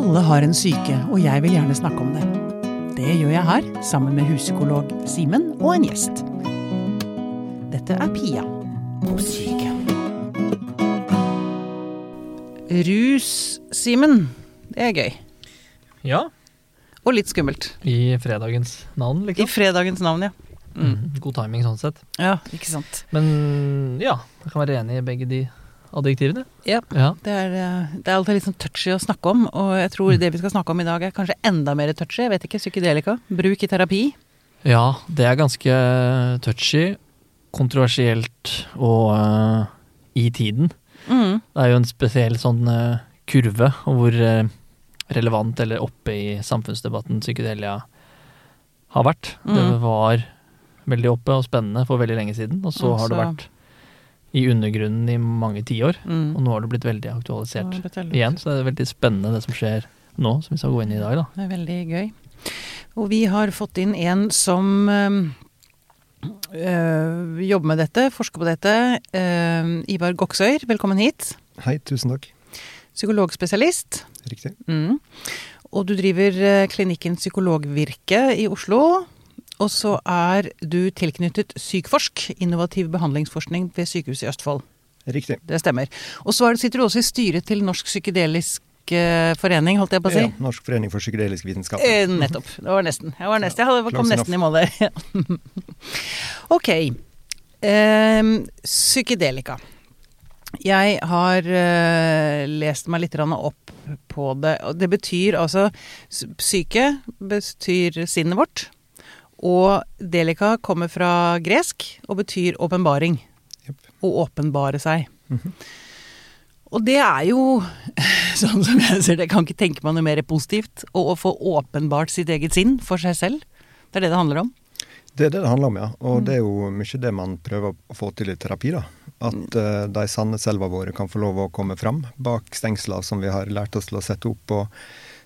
Alle har en syke, og jeg vil gjerne snakke om det. Det gjør jeg her, sammen med huspsykolog Simen og en gjest. Dette er Pia på Syke. Rus, Simen. Det er gøy. Ja, Og litt skummelt. i fredagens navn, liksom. I fredagens navn, ja. Mm. Mhm, God timing sånn sett. Ja, ikke sant. Men ja, jeg kan være enig i begge de adjektivene. Ja. Ja. Det er, eh, det er alltid litt sånn touchy å snakke om, og jeg tror det vi skal snakke om i dag er kanskje enda mer touchy. Jeg vet ikke, psykedelika. Bruk i terapi. ja, det er ganske touchy, kontroversielt og uh, i tiden. Mm. Det er jo en spesiell sånn uh, kurve hvor uh, relevant eller oppe i samfunnsdebatten psykedelia har vært. Det Mm. var veldig oppe og spennende for veldig lenge siden, og så altså. har det vært i undergrunnen i mange tiår. Mm. Og nå har det blitt veldig aktualisert blitt veldig- igjen, så det er veldig spennende det som skjer nå, som vi skal gå inn i i dag, da. Det er veldig gøy. Og vi har fått inn en som øh, jobber med dette, forsker på dette. Øh, Ivar Goksøyr, velkommen hit. Hei, tusen takk. Psykologspesialist. Riktig. Mm. Og du driver øh, klinikken Psykologvirke i Oslo. Og så er du tilknyttet Sykforsk, innovativ behandlingsforskning ved Sykehuset i Østfold. Riktig. Det stemmer. Og så er sitter du også i styret til Norsk psykedelisk øh, forening, holdt jeg på å si. Ja, Norsk forening for psykedelisk vitenskap. Eh, nettopp. Det var nesten. Jeg var nesten. Jeg hadde, kom nesten i mål der. Ok. Ehm, psykedelika. Jeg har eh, lest meg litt opp på det. og Det betyr altså Psyke betyr sinnet vårt. Og delika kommer fra gresk og betyr åpenbaring. Å Å åpenbare seg. Mhm. Og det er jo sånn som jeg ser det, jeg kan ikke tenke meg noe mer positivt. Å få åpenbart sitt eget sinn for seg selv. Det er det det handler om. Det er det det handler om, ja. Og Mm. det er jo mye det man prøver å få til i terapi. da. At uh, de sanne selva våre kan få lov å komme fram bak stengsler som vi har lært oss til å sette opp. og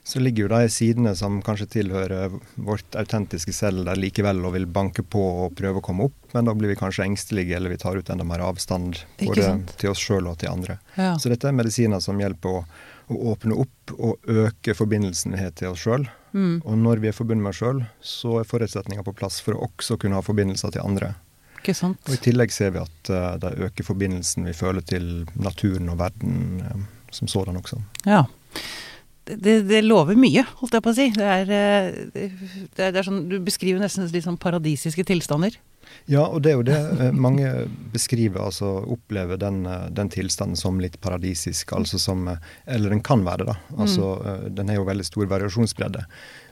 så ligger jo de sidene som kanskje tilhører vårt autentiske selv der likevel og vil banke på og prøve å komme opp, men da blir vi kanskje engstelige eller vi tar ut enda mer avstand både til oss sjøl og til andre. Ja. Så dette er medisiner som hjelper å, å åpne opp og øke forbindelsen vi har til oss sjøl. Mm. Og når vi er forbundet med oss sjøl, så er forutsetninga på plass for å også kunne ha forbindelser til andre. Og I tillegg ser vi at uh, det øker forbindelsen vi føler til naturen og verden eh, som sådan også. Ja. Det, det, lover mye, holdt jeg på å si. Det er, eh, det, det er, er sånn, du beskriver nesten litt sånn paradisiske tilstander. Ja, og det er jo det eh, mange beskriver, altså opplever den, eh, den tilstanden som litt paradisisk, altså som Eller den kan være det, da. Altså, mm. Den har jo veldig stor variasjonsbredde.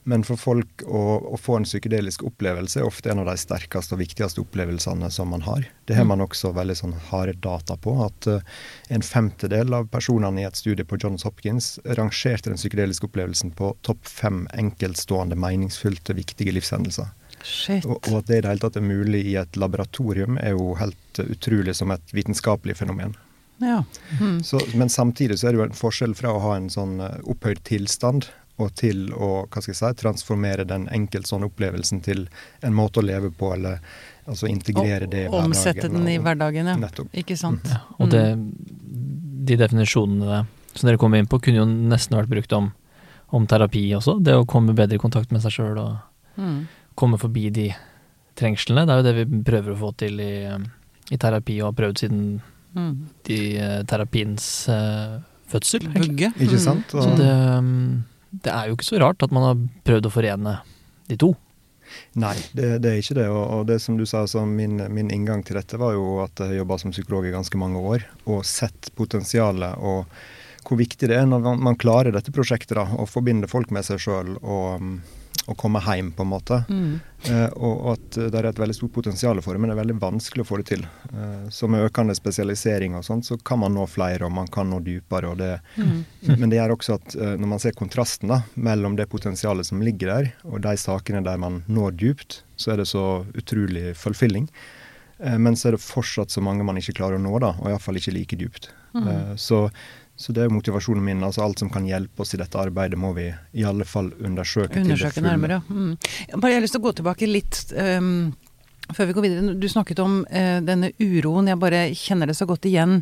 Men for folk å, å få en psykedelisk opplevelse er ofte en av de sterkeste og viktigste opplevelsene som man har. Det har man også veldig sånn harde data på. At eh, en femtedel av personene i et studie på Johns Hopkins rangerte den psykedeliske opplevelsen på topp fem enkeltstående, meningsfylte, viktige livshendelser. Shit. Og, og at det i det hele tatt er mulig i et laboratorium, er jo helt utrolig som et vitenskapelig fenomen. Ja. Mm. Så, men samtidig så er det jo en forskjell fra å ha en sånn eh, opphøyd tilstand og til å hva skal jeg si, transformere den enkelte sånn opplevelsen til en måte å leve på, eller altså integrere det i hverdagen. Omsette den i hverdagen, ja. Nettopp. Ikke sant. Ja, og det, de definisjonene som dere kom inn på, kunne jo nesten vært brukt om, om terapi også. Det å komme bedre i kontakt med seg sjøl og Mm. komme forbi de trengslene. Det er jo det vi prøver å få til i, i terapi, og har prøvd siden Mm. de, eh, terapiens uh, fødsel. Vugge. Ikke Mm. sant? Og, Så det, mm, det er jo ikke så rart at man har prøvd å forene de to. Nei, det, det er ikke det. Og, og det som du sa, altså, min, min inngang til dette var jo at jeg jobba som psykolog i ganske mange år og sett potensialet og hvor viktig det er når man, man klarer dette prosjektet, da, å forbinde folk med seg sjøl og, og komme hjem, på en måte. Mm. Eh, og, at det er et veldig stort potensial for det, men det er veldig vanskelig å få det til. Eh, så med økende spesialisering og sånt, så kan man nå flere, og man kan nå dypere. og det Mm. men det gjør også at eh, når man ser kontrasten da, mellom det potensialet som ligger der, og de sakene der man når dypt, så er det så utrolig fulfilling. Eh, men så er det fortsatt så mange man ikke klarer å nå, da, og iallfall ikke like dypt. Mm. Eh, så, så det er jo motivasjonen min. altså Alt som kan hjelpe oss i dette arbeidet, må vi i alle fall undersøke, til det fulle. nærmere. Mm. Jeg har lyst til å gå tilbake litt. Um, Før vi går videre, du snakket om uh, denne uroen. Jeg bare kjenner det så godt igjen.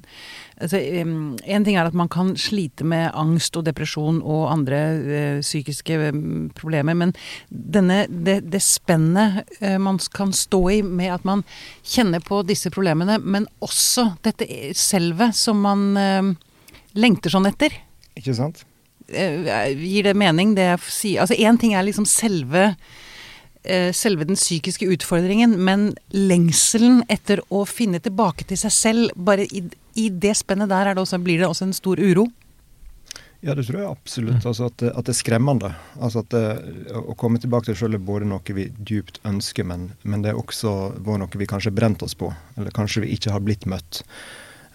Altså, um, en ting er at man kan slite med angst og depresjon og andre uh, psykiske um, problemer, men denne, det, det spennet uh, man kan stå i med at man kjenner på disse problemene, men også dette selve som man lengter sånn etter. Ikke sant? Eh, gir det mening, det jeg sier? Altså én ting er liksom selve eh, Selve den psykiske utfordringen, men lengselen etter å finne tilbake til seg selv, bare i, i det spennet der er det også, blir det også en stor uro. Ja, det tror jeg absolutt. Altså at, det- at det er skremmende. Altså at det, Å komme tilbake til selv sjøl er både noe vi dypt ønsker, men, men det er også noe vi kanskje brent oss på. Eller kanskje vi ikke har blitt møtt.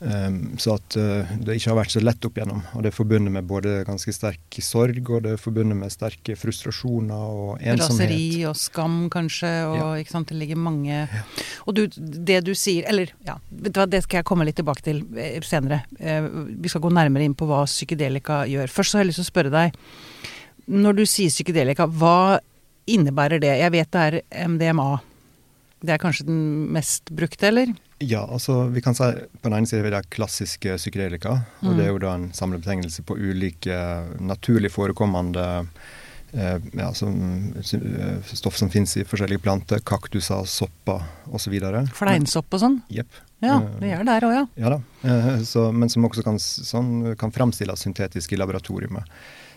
Um, så at uh, det ikke har vært så lett opp igjennom. Og det er forbundet med både ganske sterk sorg, og det er forbundet med sterke frustrasjoner og ensomhet. Raseri og skam, kanskje, og Ja. ikke sant, det ligger mange Og du, det du sier Eller, ja, vet du hva, det skal jeg komme litt tilbake til eh, senere. Eh, vi skal gå nærmere inn på hva psykedelika gjør. Først så har jeg lyst til å spørre deg, når du sier psykedelika, hva innebærer det? Jeg vet det er MDMA. Det er kanskje den mest brukte, eller? Ja, altså vi kan si på den ene siden er det klassiske psykedelika. Og Mm. det er jo da en samlebetegnelse på ulike naturlig forekommende eh, ja, som, eh, stoff som finnes i forskjellige planter, kaktuser, sopper osv. Fleinsopp og sånn? Jepp. Ja, Eh, det gjør det der òg, ja. Ja da, eh, så, men som også kan, sånn, kan framstilles syntetisk i laboratoriet.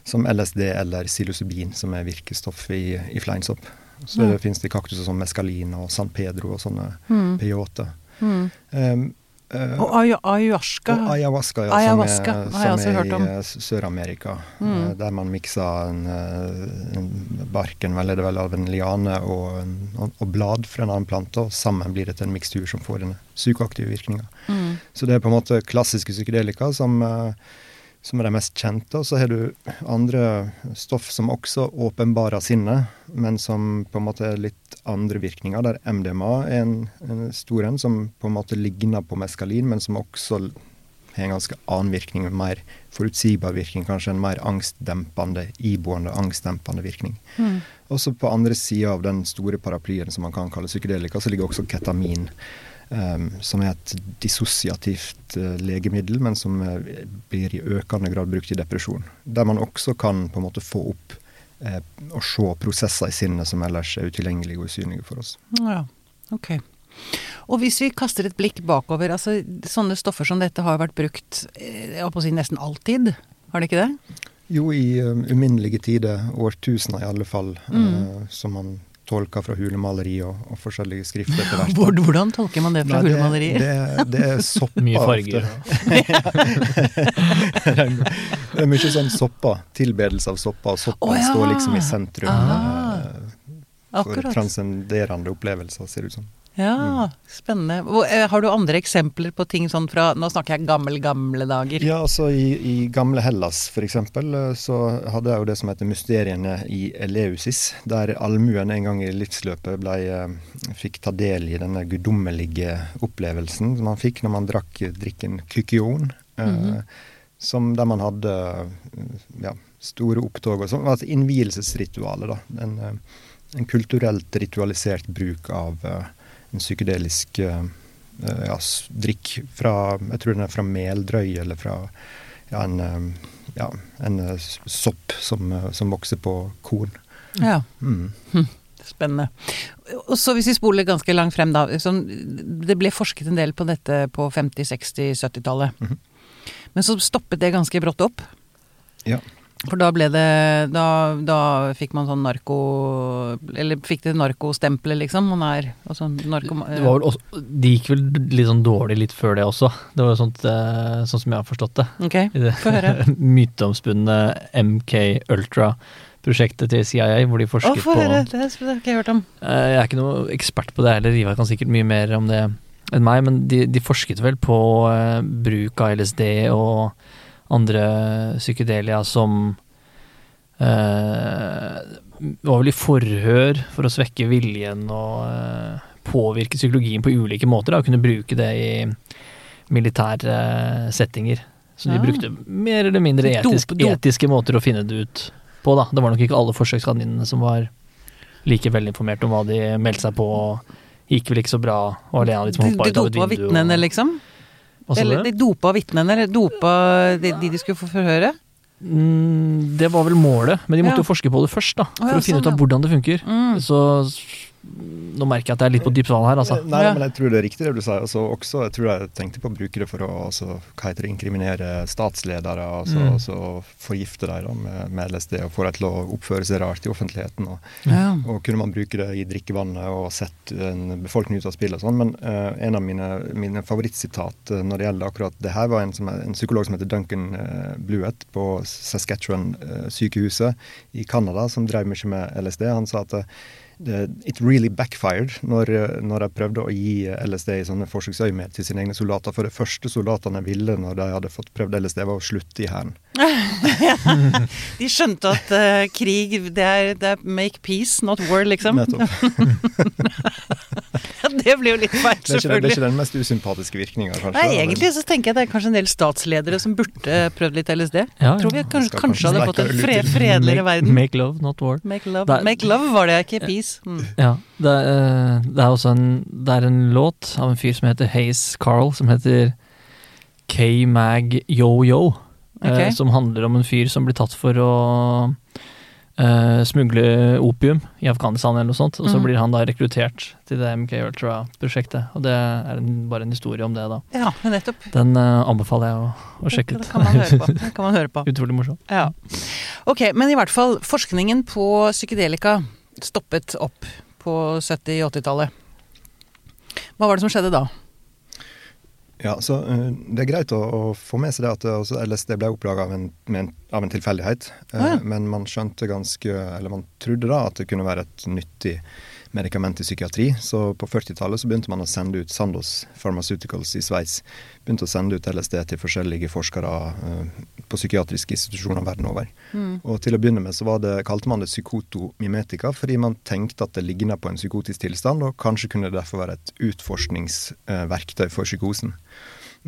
Som LSD eller psilocybin, som er virkestoff i, i fleinsopp. Så Ja. det finnes det kaktuser som meskalin og San Pedro og sånne Mm. peyote. Mm. Um, Uh, Og ayahuasca. og ayahuasca, ja, Ayahuasca som er, som er i eh, Sør-Amerika. Mm. eh, Der man mikser en, en barken vel, er det vel, av en liane og, en, og blad fra en annen plante, og sammen blir det til en mikstur som får denne psykoaktive virkninga. Mm. Så det er på en måte klassiske psykedelika som, eh, som er de mest kjente. Og så har du andre stoff som også åpenbarer sinnet, men som på en måte er litt andre virkninger. Der MDMA er en, en stor en, som på en måte ligner på meskalin, men som også har en ganske annen virkning, en mer forutsigbar virkning, kanskje en mer angstdempende, iboende angstdempende virkning. Mm. Også på andre sida av den store paraplyen som man kan kalle psykedelika, så ligger også ketamin. Em, som er et dissosiativt eh, legemiddel, men som eh, blir i økende grad brukt i depresjon. Der man også kan på en måte få opp eh, og se prosesser i sinnet som ellers er utilgjengelige og usynlige for oss. Ja, ok. Og hvis vi kaster et blikk bakover, altså sånne stoffer som dette har vært brukt eh, jeg på å si nesten alltid, har det ikke det? Jo, i um, uminnelige tider, årtusener i alle fall, Mm. eh, som man tolker fra hulemaleri og, og forskjellige skrifter etter hvert. Hvor- Hvordan tolker man det fra Nei, hulemalerier? Det, det er sopper Mye farger. det er mye sånn sopper. Tilbedelse av sopper. Og soppa oh, ja. står liksom i sentrum Ah. for Akkurat. transcenderende opplevelser, ser det ut som. Ja, spennende. Eh, Har du andre eksempler på ting sånn fra Nå snakker jeg gammel, gamle dager. Ja, altså i, i gamle Hellas eksempel, eh, så hadde jeg jo det som heter mysteriene i Eleusis, der allmuen en gang i livsløpet ble, eh, fikk ta del i denne guddommelige opplevelsen som man fikk når man drakk drikken kykion. Mm -hmm. som Der man hadde ja, store opptog og sånn. Altså innvielsesritualet, da. En, en kulturelt ritualisert bruk av eh, en psykedelisk eh, ja, drikk fra Jeg tror den er fra meldrøy, eller fra ja, en, eh, ja, en eh, sopp som, som vokser på korn. Ja, Mm. spennende. Og så hvis vi spoler ganske langt frem, da. Det ble forsket en del på dette på 50-, 60-, 70-tallet. Mhm. Men så stoppet det ganske brått opp. Ja. For da ble det Da, da fikk man sånn narko... Eller fikk det narkostempelet, liksom. Man er altså narko... Det, var vel også, det gikk vel litt sånn dårlig litt før det også. Det var jo sånt, eh, sånn som jeg har forstått det. Ok, det få høre. myteomspunne MK Ultra-prosjektet til CIA, hvor de forsket for på høre! Det har jeg ikke hørt om. Eh, Jeg er ikke noe ekspert på det heller, Ivar kan sikkert mye mer om det enn meg, men de, de forsket vel på eh, bruk av LSD og andre psykedelia som eh, var vel i forhør for å svekke viljen og eh, påvirke psykologien på ulike måter, da, og kunne bruke det i militære eh, settinger. Så de ja. brukte mer eller mindre Dop- etisk, dop. etiske måter å finne det ut på, da. Det var nok ikke alle forsøkskaninene som var like velinformert om hva de meldte seg på gikk vel ikke så bra. Og alene de som hoppa ut av et dopa vindu. vitnene, og- liksom? Hva sa Eller de dopa vitnene, eller dopa de, de de skulle få forhøre? Mm, det var vel målet, men de måtte Ja. jo forske på det først, da. For ja, å finne sånn, ut av hvordan det funker. Mm. Så nå merker jeg at jeg er litt på dypt vann her, altså. Nei, Ja. men jeg tror det er riktig det du sier. Altså, også, jeg tror jeg tenkte på å bruke det for å altså, hva heter det, inkriminere statsledere. Altså, Mm. altså forgifte dem da, med, med LSD og få dem til å oppføre seg rart i offentligheten. Og, Ja. og kunne man bruke det i drikkevannet og sette en befolkning ut av spill og sånn. Men uh, en av mine, mine favorittsitat uh, når det gjelder akkurat det her, var en, som er, en psykolog som heter Duncan uh, Bluett på Saskatchewan-sykehuset i Canada, som drev mye med LSD. Han sa at eh, it really backfired når, når de prøvde å gi LSD i sånne forsøksøyemed til sine egne soldater. For det første soldatene ville når de hadde fått prøvd LSD, var å slutte i hæren. De skjønte at uh, krig, det er, det er make peace, not war, liksom. Nettopp. Det blir jo litt feil, Det er, ikke, det er ikke den mest usympatiske virkninga, kanskje. Nei, egentlig så tenker jeg det er kanskje en del statsledere som burde prøvd litt LSD. Ja, Tror vi kanskje, kanskje kanskje hadde fått en fred, fredeligere verden. make love, not war. Make love. Er- Make love var det, ikke peace. Mm. Ja, det er, eh, det er også en, det er en låt av en fyr som heter Haze Carl, som heter K-Mag Yo-Yo. Eh, Ok. som handler om en fyr som blir tatt for å Uh, smugle opium i Afghanistan eller noe sånt. Og så mm. blir han da rekruttert til det MK Ultra-prosjektet. Og det er en, bare en historie om det, da. Ja, nettopp. Den uh, anbefaler jeg å, å sjekke Det ut. kan man høre på. Det kan man høre på. Utrolig morsom. Ja. Ok, men i hvert fall, forskningen på psykedelika stoppet opp på 70- 80-tallet. Hva var det som skjedde da? Ja, så uh, Det er greit å, å få med seg det at eh, LSD ble oppdaga av, en- av en tilfeldighet. Uh, Ah, ja. Men man skjønte ganske, eller man trodde da at det kunne være et nyttig medikament i psykiatri. Så på 40-tallet så begynte man å sende ut Sandoz Pharmaceuticals i Sveits. Begynte å sende ut LSD til forskjellige forskere eh, på psykiatriske institusjoner verden over. Mm. Og til å begynne med så var det, kalte man det psykotomimetika, fordi man tenkte at det ligna på en psykotisk tilstand, og kanskje kunne det derfor være et utforskningsverktøy for psykosen.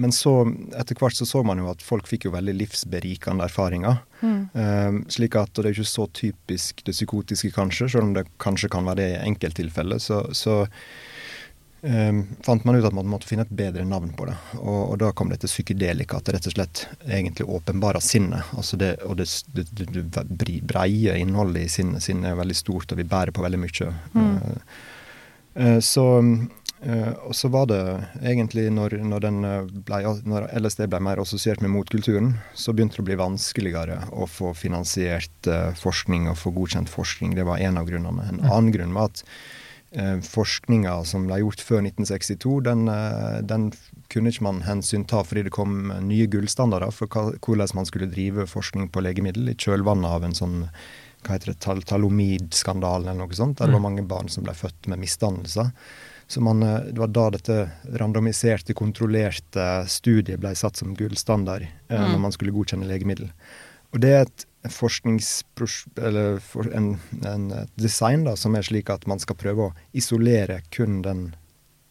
Men så, etter hvert så så man jo at folk fikk jo veldig livsberikende erfaringer. Mm. Um, slik at, og det er jo ikke så typisk det psykotiske, kanskje, selv om det kanskje kan være det i enkelttilfeller. Så, så um, fant man ut at man måtte finne et bedre navn på det. Og, og da kom dette psykedelika, at det rett og slett egentlig åpenbarer sinnet. Altså det, og det, det, det, breie innholdet i sinnet. Sinnet er veldig stort, og vi bærer på veldig mye. Eh, Uh, så og så var det egentlig når, når, den eh, ble, når LSD ble mer assosiert med motkulturen, så begynte det å bli vanskeligere å få finansiert eh, forskning og få godkjent forskning. Det var en av grunnene. En annen grunn var at eh, forskninga som ble gjort før 1962, den, eh, den kunne ikke man hensynta fordi det kom nye gullstandarder for hvordan man skulle drive forskning på legemiddel i kjølvannet av en sånn hva heter det, tal talomid-skandalen eller noe sånt, der det var mange barn som ble født med misdannelser. Så man, eh, Det var da dette randomiserte, kontrollerte studiet ble satt som gullstandard eh, Mm. når man skulle godkjenne legemiddel. Og det er et forskningsprosjekt, eller for en, en, design da, som er slik at man skal prøve å isolere kun den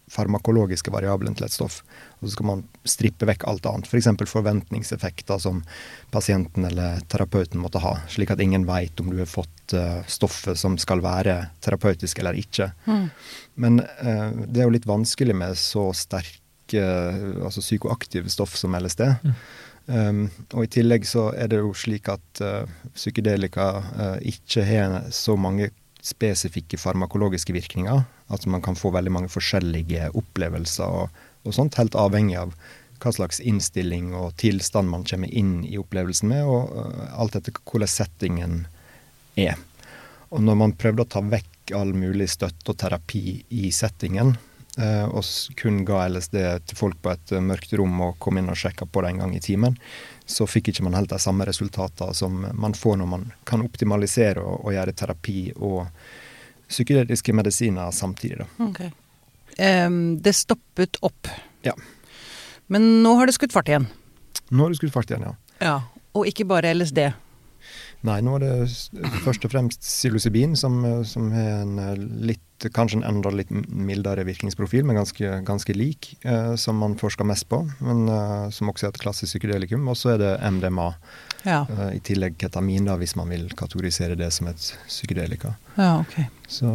farmakologiske variabelen til et stoff. Og så skal man strippe vekk alt annet. F.eks. For forventningseffekter som pasienten eller terapeuten måtte ha. Slik at ingen veit om du har fått eh, stoffet som skal være terapeutisk eller ikke. Mm. Men eh, det er jo litt vanskelig med så sterke altså psykoaktive stoff som LSD. Um, og i tillegg så er det jo slik at eh, psykedelika eh, ikke har så mange spesifikke farmakologiske virkninger. At man kan få veldig mange forskjellige opplevelser og, og sånt, helt avhengig av hva slags innstilling og tilstand man kommer inn i opplevelsen med, og eh, alt etter hvordan settingen er. Og når man prøvde å ta vekk all mulig støtte og terapi i settingen, eh, og kun ga LSD til folk på et eh, mørkt rom og kom inn og sjekka på det en gang i timen, så fikk ikke man helt de samme resultatene som man får når man kan optimalisere og, og gjøre terapi og psykedeliske medisiner samtidig. Da. Okay. Um, det stoppet opp. Ja. Men nå har det skutt fart igjen. Nå har det skutt fart igjen, ja. Ja. Og ikke bare LSD. Nei, nå er det først og fremst psilocybin, som, eh, som har en eh, litt, kanskje en enda litt mildere virkningsprofil, men ganske, ganske lik, eh, som man forsker mest på, men eh, som også er et klassisk psykedelikum. Og så er det MDMA, Ja. Eh, I tillegg ketamin, da, hvis man vil kategorisere det som et psykedelika. ja, okay. Så,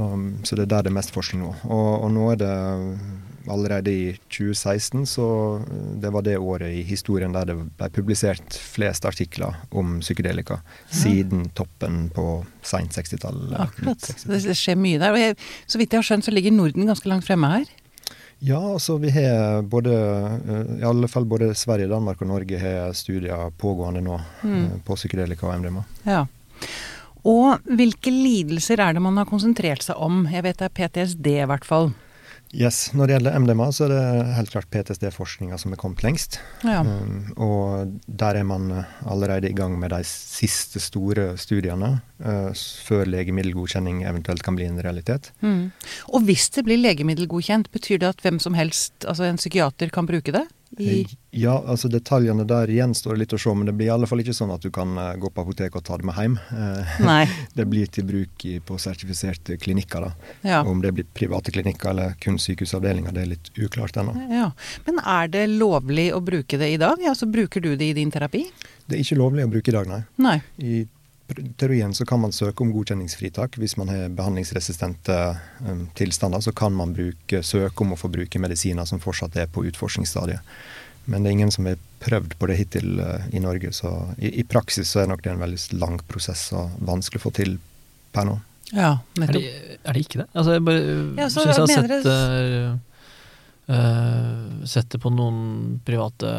så det er der det er mest forskning nå. Og, og nå er det allerede i 2016, så eh, det var det året i historien der det ble publisert flest artikler om psykedelika. Siden toppen på seint 60-tall. Akkurat. 60-tall. Det, det skjer mye der. Og jeg, så vidt jeg har skjønt, så ligger Norden ganske langt fremme her. Ja, altså vi har både eh, I alle fall både Sverige, Danmark og Norge har studier pågående nå Mm. eh, på psykedelika og MDMA. Ja. Og hvilke lidelser er det man har konsentrert seg om? Jeg vet det er PTSD i hvert fall. Yes, Når det gjelder MDMA, så er det helt klart PTSD-forskninga som er kommet lengst. Ja. Um, og der er man allerede i gang med de siste store studiene, uh, før legemiddelgodkjenning eventuelt kan bli en realitet. Mm. Og hvis det blir legemiddelgodkjent, betyr det at hvem som helst, altså en psykiater, kan bruke det? I, Ja, altså detaljene der gjenstår litt å se, men det blir i alle fall ikke sånn at du kan eh, gå på apoteket og ta det med hjem. Eh, nei. Det blir til bruk på sertifiserte klinikker. da. Ja. Om det blir private klinikker eller kun sykehusavdelinger, det er litt uklart ennå. ja. Men er det lovlig å bruke det i dag? Altså, bruker du det i din terapi? Det er ikke lovlig å bruke i dag, nei. Nei. I teorien så kan man søke om godkjenningsfritak. Hvis man har behandlingsresistente um, tilstander, så kan man bruke, søke om å få bruke medisiner som fortsatt er på utforskningsstadiet. Men det er ingen som har prøvd på det hittil uh, i Norge, så i, i praksis så er nok det en veldig lang prosess og vanskelig å få til per nå. Ja, Er det, er det ikke det? Altså, jeg bare Ja, så syns jeg har sett, eh, uh, sett det på noen private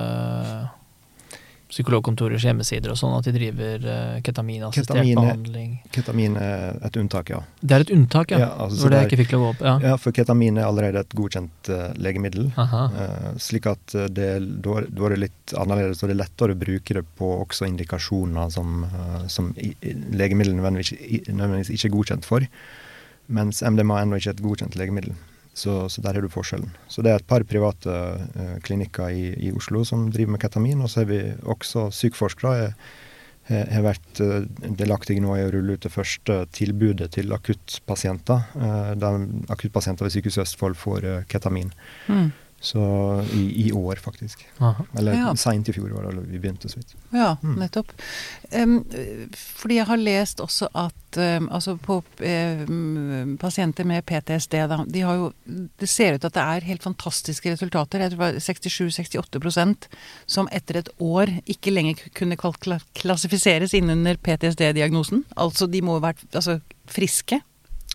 psykologkontorers hjemmesider og sånn, at de driver uh, ketaminassistert Ketamin er- behandling. Ketamin er et unntak, ja. Det er et unntak, ja. Ja, altså, hvor det er, ikke fikk lov å opp. Ja. Ja, For ketamin er allerede et godkjent uh, legemiddel. Eh, slik at eh, det, da er- er det litt annerledes, og det er lettere å bruke det på også indikasjoner som, uh, som i, nødvendigvis, nødvendigvis ikke er godkjent for. Mens MDMA er ennå ikke et godkjent legemiddel. Så, så der har du forskjellen. Så det er et par private eh, klinikker i, i Oslo som driver med ketamin, og så har vi også psykforskere. har- har vært eh, delaktige nå i å rulle ut det første tilbudet til akuttpasienter. eh, Der akuttpasienter ved Sykehuset Østfold får eh, ketamin. Mm. Så i, i år, faktisk. Aha. Eller Ja. seint i fjor var det vi begynte så vidt. Ja, Mm. nettopp. Um, fordi jeg har lest også at um, altså på em, pasienter med PTSD, da, de har jo Det ser ut at det er helt fantastiske resultater. Jeg tror det var 67-68% som etter et år ikke lenger kunne klassifiseres innunder PTSD-diagnosen. Altså de må ha vært altså, friske.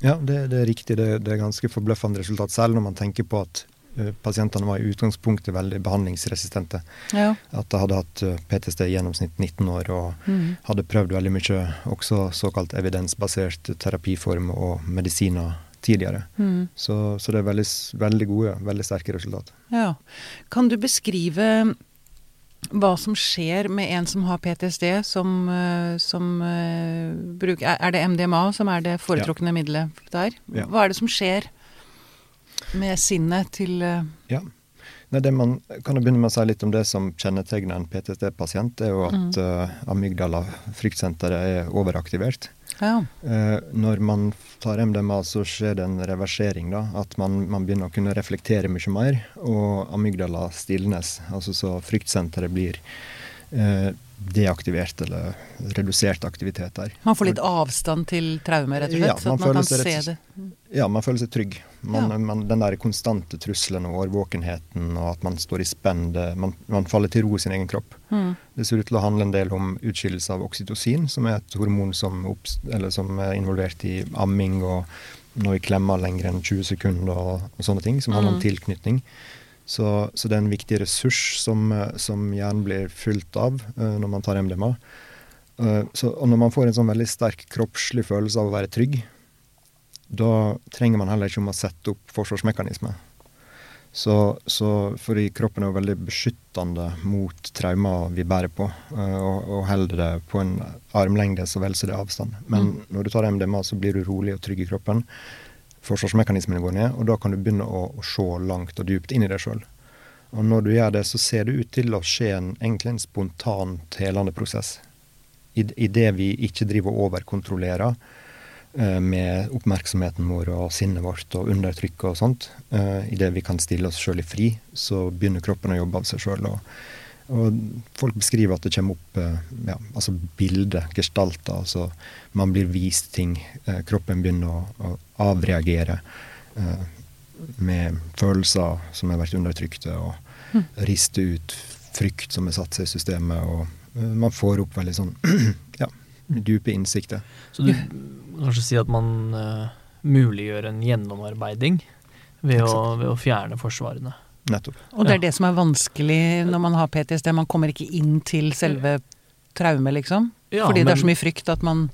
Ja, det, det er riktig. Det, det er ganske forbløffende resultat, selv når man tenker på at pasientene var i utgangspunktet veldig behandlingsresistente. Ja. At de hadde hatt eh, PTSD i gjennomsnitt 19 år og Mm. hadde prøvd veldig mye også såkalt evidensbasert terapiform og medisiner tidligere. Mm. Så, så det er veldig, veldig gode, veldig sterke resultat. Ja. Kan du beskrive hva som skjer med en som har PTSD, som, eh, som uh, bruker er- det MDMA som er det foretrukne middelet der? Ja. Hva er det som skjer med sinnet til eh, Ja. Nei, det man kan jo begynne med å si litt om det som kjennetegner en PTSD-pasient, er jo at eh, amygdala, fryktsenteret, er overaktivert. Ja. Uh, når man tar MDMA, så skjer det en reversering. da, At man, man begynner å kunne reflektere mye mer, og amygdala stilnes. Altså så fryktsenteret blir deaktivert eller redusert aktivitet der. Man får litt avstand til traume, rett og slett? Ja, så man at man kan seg se det? Ja, man føler seg trygg. Man, Ja. man, den der konstante trusselen og årvåkenheten, og at man står i spenn, man, man faller til ro i sin egen kropp. Mm. Det ser ut til å handle en del om utskillelse av oksytocin, som er et hormon som, som er involvert i amming og når vi klemmer lenger enn 20 sekunder og, og sånne ting, som handler om Mm. tilknytning. Så, så det er en viktig ressurs som, eh, som hjernen blir fylt av uh, når man tar MDMA. Uh, så, og når man får en sånn veldig sterk kroppslig følelse av å være trygg, da trenger man heller ikke om å sette opp forsvarsmekanismer. Så, så fordi kroppen er jo veldig beskyttende mot traumer vi bærer på, uh, og, og holder det på en armlengde så vel som det er avstand. Men Mm. når du tar MDMA, så blir du rolig og trygg i kroppen. Forsvarsmekanismene går ned, og da kan du begynne å, å se langt og dypt inn i deg sjøl. Og når du gjør det, så ser det ut til å skje en, egentlig en spontant telende prosess. I, I det vi ikke driver og overkontrollerer eh, med oppmerksomheten vår og sinnet vårt og undertrykket og sånt, eh, i det vi kan stille oss sjøl i fri, så begynner kroppen å jobbe av seg sjøl. Og Og folk beskriver at det kommer opp eh, ja, altså bilder, gestalter. Altså man blir vist ting. Eh, kroppen begynner å, å avreagere eh, med følelser som har vært undertrykte, og mm. riste ut frykt som har satt seg i systemet. Og eh, man får opp veldig sånn ja, dype innsikter. Så du kan kanskje si at man uh, muliggjør en gjennomarbeiding ved å, ved å fjerne forsvarene? Nettopp. Og det er det som er vanskelig når man har PTSD. Man kommer ikke inn til selve traumet, liksom. Ja, Fordi men, det er så mye frykt at man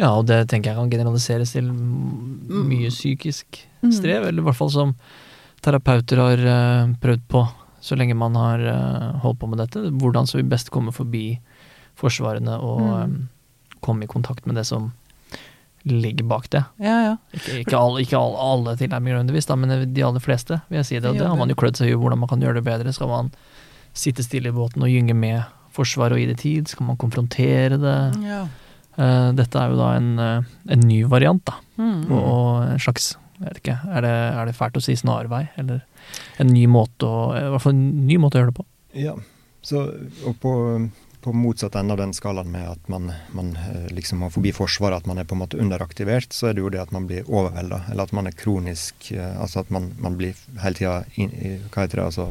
Ja, og det tenker jeg kan generaliseres til mye psykisk mm. strev. Eller i hvert fall som terapeuter har uh, prøvd på så lenge man har uh, holdt på med dette. Hvordan skal vi best komme forbi forsvarene og mm. um, komme i kontakt med det som ligger bak det. Ja, ja. Ikke, ikke, alle, ikke alle, alle tilnærminger nødvendigvis, men de aller fleste, vil jeg si det. Og det har man jo klødd seg i hvordan man kan gjøre det bedre. Skal man sitte stille i båten og gynge med Forsvaret og gi det tid? Skal man konfrontere det? Ja. Uh, dette er jo da en, uh, en ny variant, da. Mm. Og en slags jeg vet ikke, er det, er det, fælt å si snarvei? Eller en ny måte å I hvert fall en ny måte å gjøre det på. Ja, så, og på på motsatt ende av den skalaen med at man, man eh, liksom har forbi Forsvaret, at man er på en måte underaktivert, så er det jo det at man blir overvelda. Eller at man er kronisk eh, Altså at man, man blir hele tida Hva heter det, altså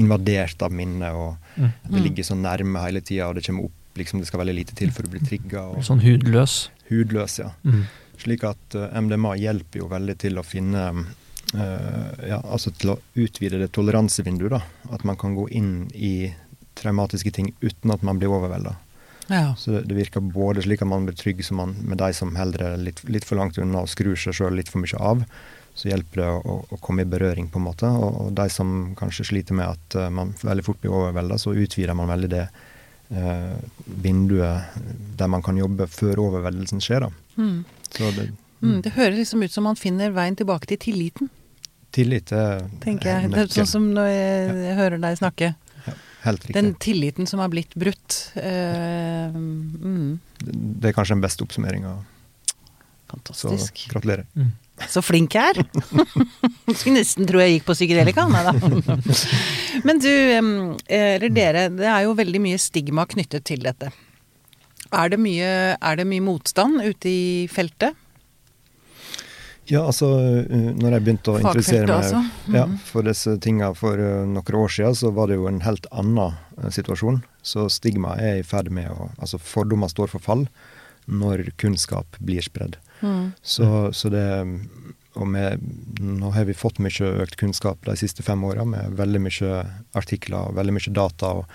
invadert av minnet, og mm. det ligger så nærme hele tida, og det kommer opp liksom Det skal veldig lite til for å bli trigga. Sånn hudløs? Hudløs, ja. Mm. Slik at eh, MDMA hjelper jo veldig til å finne uh, ja, altså til å utvide det toleransevinduet. da, At man kan gå inn i traumatiske ting uten at man blir overvelda. Ja. Så det, det, virker både slik at man blir trygg som man, med de som holder litt, litt, for langt unna og skrur seg sjøl litt for mye av. Så hjelper det å, å, komme i berøring, på en måte. Og, og de som kanskje sliter med at uh, man veldig fort blir overvelda, så utvider man veldig det uh, vinduet der man kan jobbe før overveldelsen skjer. Da. Mm. Det, mm. det, høres liksom ut som man finner veien tilbake til tilliten. Tillit er Tenker jeg. Det er sånn som når jeg, jeg hører deg snakke. Helt riktig. Den tilliten som har blitt brutt. Uh, mm. Det er kanskje den beste oppsummeringa. Fantastisk. Så gratulerer. Mm. Så flink jeg er! Skulle nesten tro jeg gikk på psykedelika. Nei da. Men du, eller dere, det er jo veldig mye stigma knyttet til dette. Er det mye, er det mye motstand ute i feltet? Ja, altså eh, når jeg begynte å interessere meg altså. mm. ja, for disse tinga for uh, noen år siden, så var det jo en helt annen uh, situasjon. Så stigma er i ferd med å Altså fordommer står for fall når kunnskap blir spredd. Mm. Så, så, det Og med, nå har vi fått mye økt kunnskap de siste fem åra, med veldig mye artikler og veldig mye data. og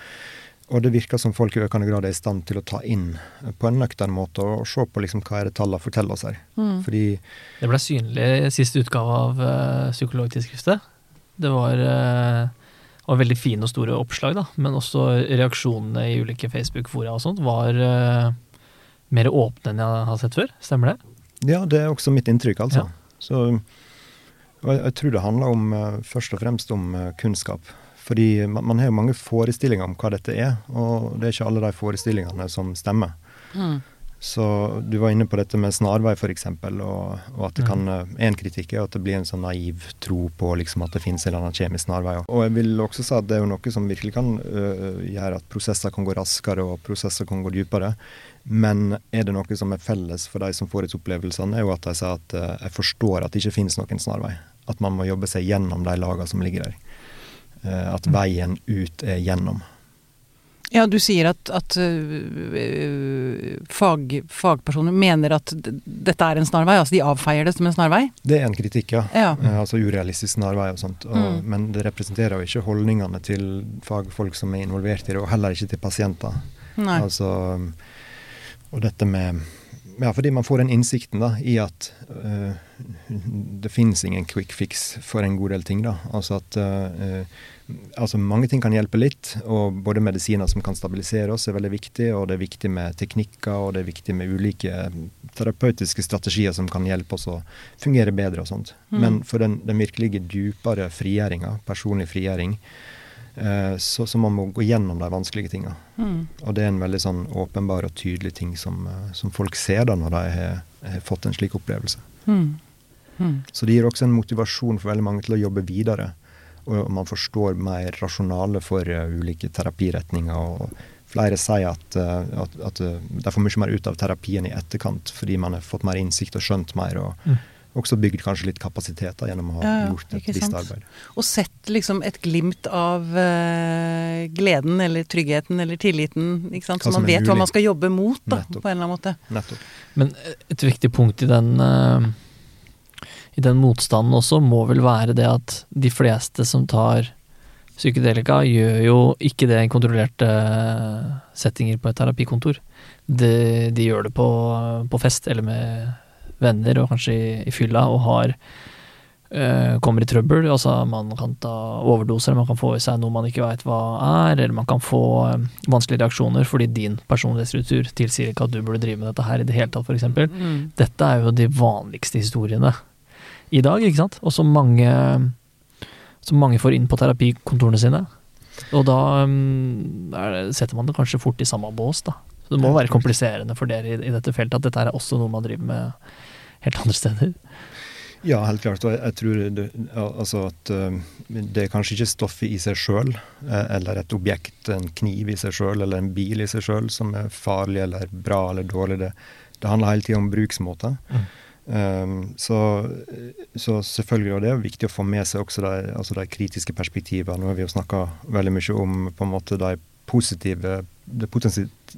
og det virker som folk i økende grad er i stand til å ta inn på en nøktern måte og se på liksom hva er det tallene forteller oss her. Mm. Fordi Det ble synlig i siste utgave av uh, Psykologtidsskriftet. Det var, uh, var, veldig fine og store oppslag, da, men også reaksjonene i ulike Facebook-fora og sånt var uh, mer åpne enn jeg har sett før. Stemmer det? Ja, det er også mitt inntrykk, altså. Ja. Så jeg, jeg, tror det handler om, først og fremst om kunnskap. Fordi man, man, har jo mange forestillinger om hva dette er, og det er ikke alle de forestillingene som stemmer. Mm. Så du var inne på dette med snarvei, f.eks., og, og at det kan mm. En kritikk er at det blir en sånn naiv tro på liksom at det finnes en eller annen kjemisk snarvei. Og jeg vil også si at det er jo noe som virkelig kan øh, gjøre at prosesser kan gå raskere, og prosesser kan gå dypere. Men er det noe som er felles for de som får ut opplevelsene, er jo at de sier at øh, jeg forstår at det ikke finnes noen snarvei. At man må jobbe seg gjennom de lagene som ligger der. Eh, at veien ut er gjennom. Ja, du sier at, at uh, fag, fagpersoner mener at dette er en snarvei, altså de avfeier det som en snarvei? Det er en kritikk, ja. ja. Uh, altså urealistisk snarvei og sånt. Og, mm. Men det representerer jo ikke holdningene til fagfolk som er involvert i det, og heller ikke til pasienter. Nei. Altså, og dette med ja, fordi man får den innsikten da, i at uh, det finnes ingen quick fix for en god del ting. da. Altså at uh, altså Mange ting kan hjelpe litt, og både medisiner som kan stabilisere oss, er veldig viktig. Og det er viktig med teknikker, og det er viktig med ulike terapeutiske strategier som kan hjelpe oss å fungere bedre og sånt. Mm. Men for den, den virkelige dypere frigjøringa, personlig frigjøring, Eh, så, så, man må gå gjennom de vanskelige tinga. Mm. Og det er en veldig sånn åpenbar og tydelig ting som, eh, som folk ser da når de har, har fått en slik opplevelse. Mm. Mm. Så det gir også en motivasjon for veldig mange til å jobbe videre. Og man forstår mer rasjonale for uh, ulike terapiretninger. og Flere sier at, uh, at, at de får mye mer ut av terapien i etterkant, fordi man har fått mer innsikt og skjønt mer. og mm også bygd kanskje litt kapasitet da, gjennom å ha ja, gjort et visst arbeid. Og sett liksom et glimt av uh, gleden eller tryggheten eller tilliten, ikke sant? så man vet mulig. hva man skal jobbe mot da, på en eller annen måte. Nettopp. Men et viktig punkt i den, uh, i den motstanden også må vel være det at de fleste som tar psykedelika, gjør jo ikke det i kontrollerte eh, settinger på et terapikontor. De, de gjør det på, på fest eller med venner og kanskje i, i fylla og har øh, kommer i trøbbel. Altså man kan ta overdoser, man kan få i seg noe man ikke veit hva er, eller man kan få øh, vanskelige reaksjoner fordi din personlighetsstruktur tilsier ikke at du burde drive med dette her i det hele tatt, f.eks. Mm. Dette er jo de vanligste historiene i dag, ikke sant? Og som mange, som mange får inn på terapikontorene sine. Og da um, det, setter man det kanskje fort i samme bås, da. Så det må være kompliserende for dere i, i dette feltet at dette er også noe man driver med helt andre steder? Ja, helt klart. Og jeg tror det, altså at uh, det er kanskje ikke stoffet i seg sjøl, eh, eller et objekt, en kniv i seg sjøl, eller en bil i seg sjøl, som er farlig eller bra eller dårlig. Det, det handler hele tida om bruksmåter. Mm. Um, så, så, selvfølgelig, og det er viktig å få med seg også de, altså de kritiske perspektivene. Nå har vi jo snakka veldig mye om på en måte de positive, det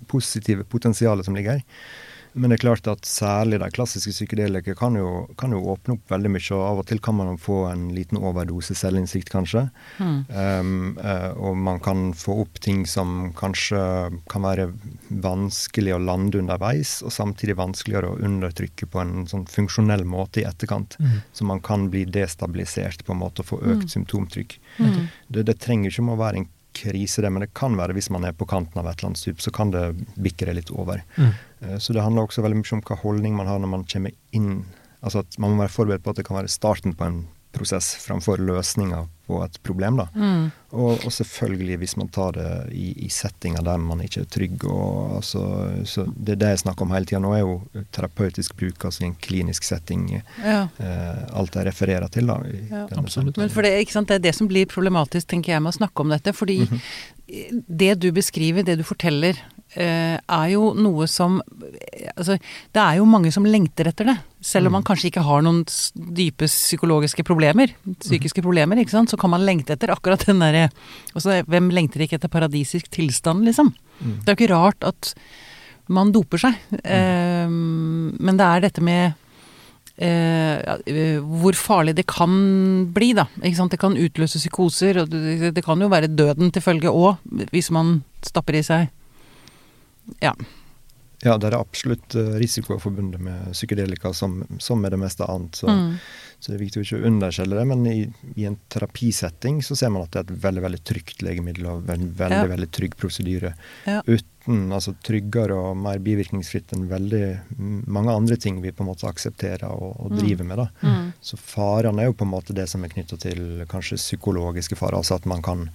positive potensialet som ligger her. Men det er klart at særlig de klassiske psykedelika kan, kan, jo åpne opp veldig mye. og Av og til kan man få en liten overdose selvinnsikt, kanskje. Mm. Um, uh, og man kan få opp ting som kanskje kan være vanskelig å lande underveis, og samtidig vanskeligere å undertrykke på en sånn funksjonell måte i etterkant. Mm. Så man kan bli destabilisert på en måte og få økt mm. symptomtrykk. Mm. Det, det, trenger ikke å være en krise, det, men det kan være hvis man er på kanten av et eller annet stup, så kan det bikke det litt over. Mm. Eh, så det handler også veldig mye om hva holdning man har når man kommer inn. Altså at Man må være forberedt på at det kan være starten på en prosess framfor løsninga på et problem. da. Mm. Og, og, selvfølgelig hvis man tar det i, i settinger der man ikke er trygg. Og, altså, så Det er det jeg snakker om hele tida. Nå er jo terapeutisk bruk altså i en klinisk setting ja. eh, alt jeg refererer til. da. Ja. Absolutt. Men for det, det, er det som blir problematisk tenker jeg med å snakke om dette. fordi mm -hmm. det du beskriver, det du forteller, Eh, er jo noe som Altså, det er jo mange som lengter etter det. Selv om man mm. kanskje ikke har noen dype psykologiske problemer, psykiske problemer, ikke sant, så kan man lengte etter akkurat den derre Hvem lengter ikke etter paradisisk tilstand, liksom? Mm. Det er jo ikke rart at man doper seg. Eh, men det er dette med Eh, hvor farlig det kan bli, da. Det kan utløse psykoser, og det, det kan jo være døden til følge òg, hvis man stapper i seg ja. Ja, det er absolutt risiko risikoer forbundet med psykedelika, som, som med det meste annet. Så, mm. Så, det er viktig å ikke underskjelle det. Men i, i, en terapisetting så ser man at det er et veldig veldig trygt legemiddel og en veldig, ja. veldig trygg prosedyre. Ja. Uten, altså tryggere og mer bivirkningsfritt enn veldig mange andre ting vi på en måte aksepterer og, og mm. driver med. da. Mm. Så farene er jo på en måte det som er knytta til kanskje psykologiske farer. altså at man kan,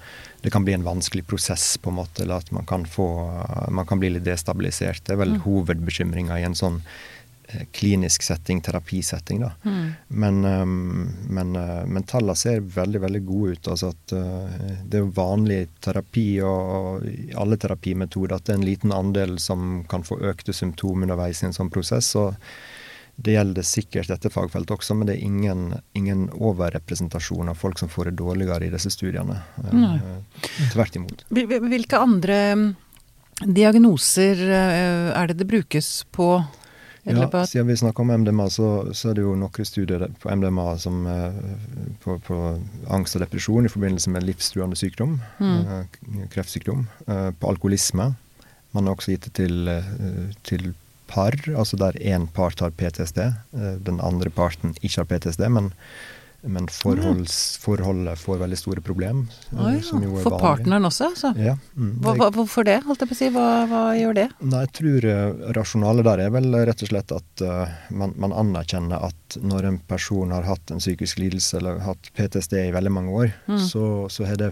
Det kan bli en vanskelig prosess, på en måte, eller at man kan, få, man kan bli litt destabilisert. Det er vel mm. hovedbekymringa i en sånn klinisk setting, terapisetting. Da. Mm. Men, um, men, uh, men tallene ser veldig veldig gode ut. altså at uh, Det er jo vanlig terapi og, og alle terapimetoder at det er en liten andel som kan få økte symptomer underveis i en sånn prosess. og det gjelder sikkert dette fagfeltet også, men det er ingen, ingen overrepresentasjon av folk som får det dårligere i disse studiene. Mm. Tvert imot. Hvilke andre diagnoser er det det brukes på ja, siden vi snakker om MDMA, så, så, er det jo noen studier på MDMA som, eh, på, på, angst og depresjon i forbindelse med livstruende sykdom, mm. Eh, kreftsykdom, eh, på alkoholisme. Man har også gitt det til, til par, altså der én part har PTSD, den andre parten ikke har PTSD, men men forholds, forholdet får veldig store problemer. Ja. for partneren også, altså? Ja. Mm, hva, hvorfor det, holdt jeg på å si? Hva, hva gjør det? Nei, jeg tror uh, rasjonalet der er vel rett og slett at uh, man, man, anerkjenner at når en person har hatt en psykisk lidelse eller hatt PTSD i veldig mange år, mm. så, så har det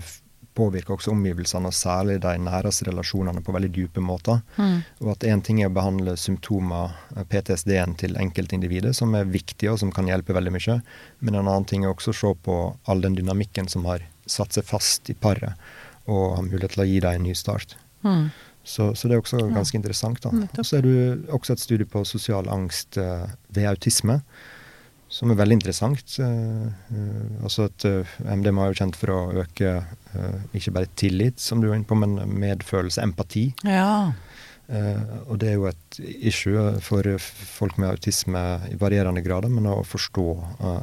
påvirker også omgivelsene, og særlig de næreste relasjonene, på veldig dype måter. Mm. Og at én ting er å behandle symptomer, eh, PTSD-en, til enkeltindividet, som er viktig og som kan hjelpe veldig mye, men en annen ting er også å se på all den dynamikken som har satt seg fast i paret, og har mulighet til å gi dem en ny start. Mm. Så, så det er også ganske interessant. da. Og så er det også et studie på sosial angst eh, ved autisme, som er veldig interessant. Eh, eh, altså at eh, MDMA er jo kjent for å øke ikke bare tillit, som du var inne på, men medfølelse, empati. Ja. Og det er jo et issue for folk med autisme i varierende grader, men å forstå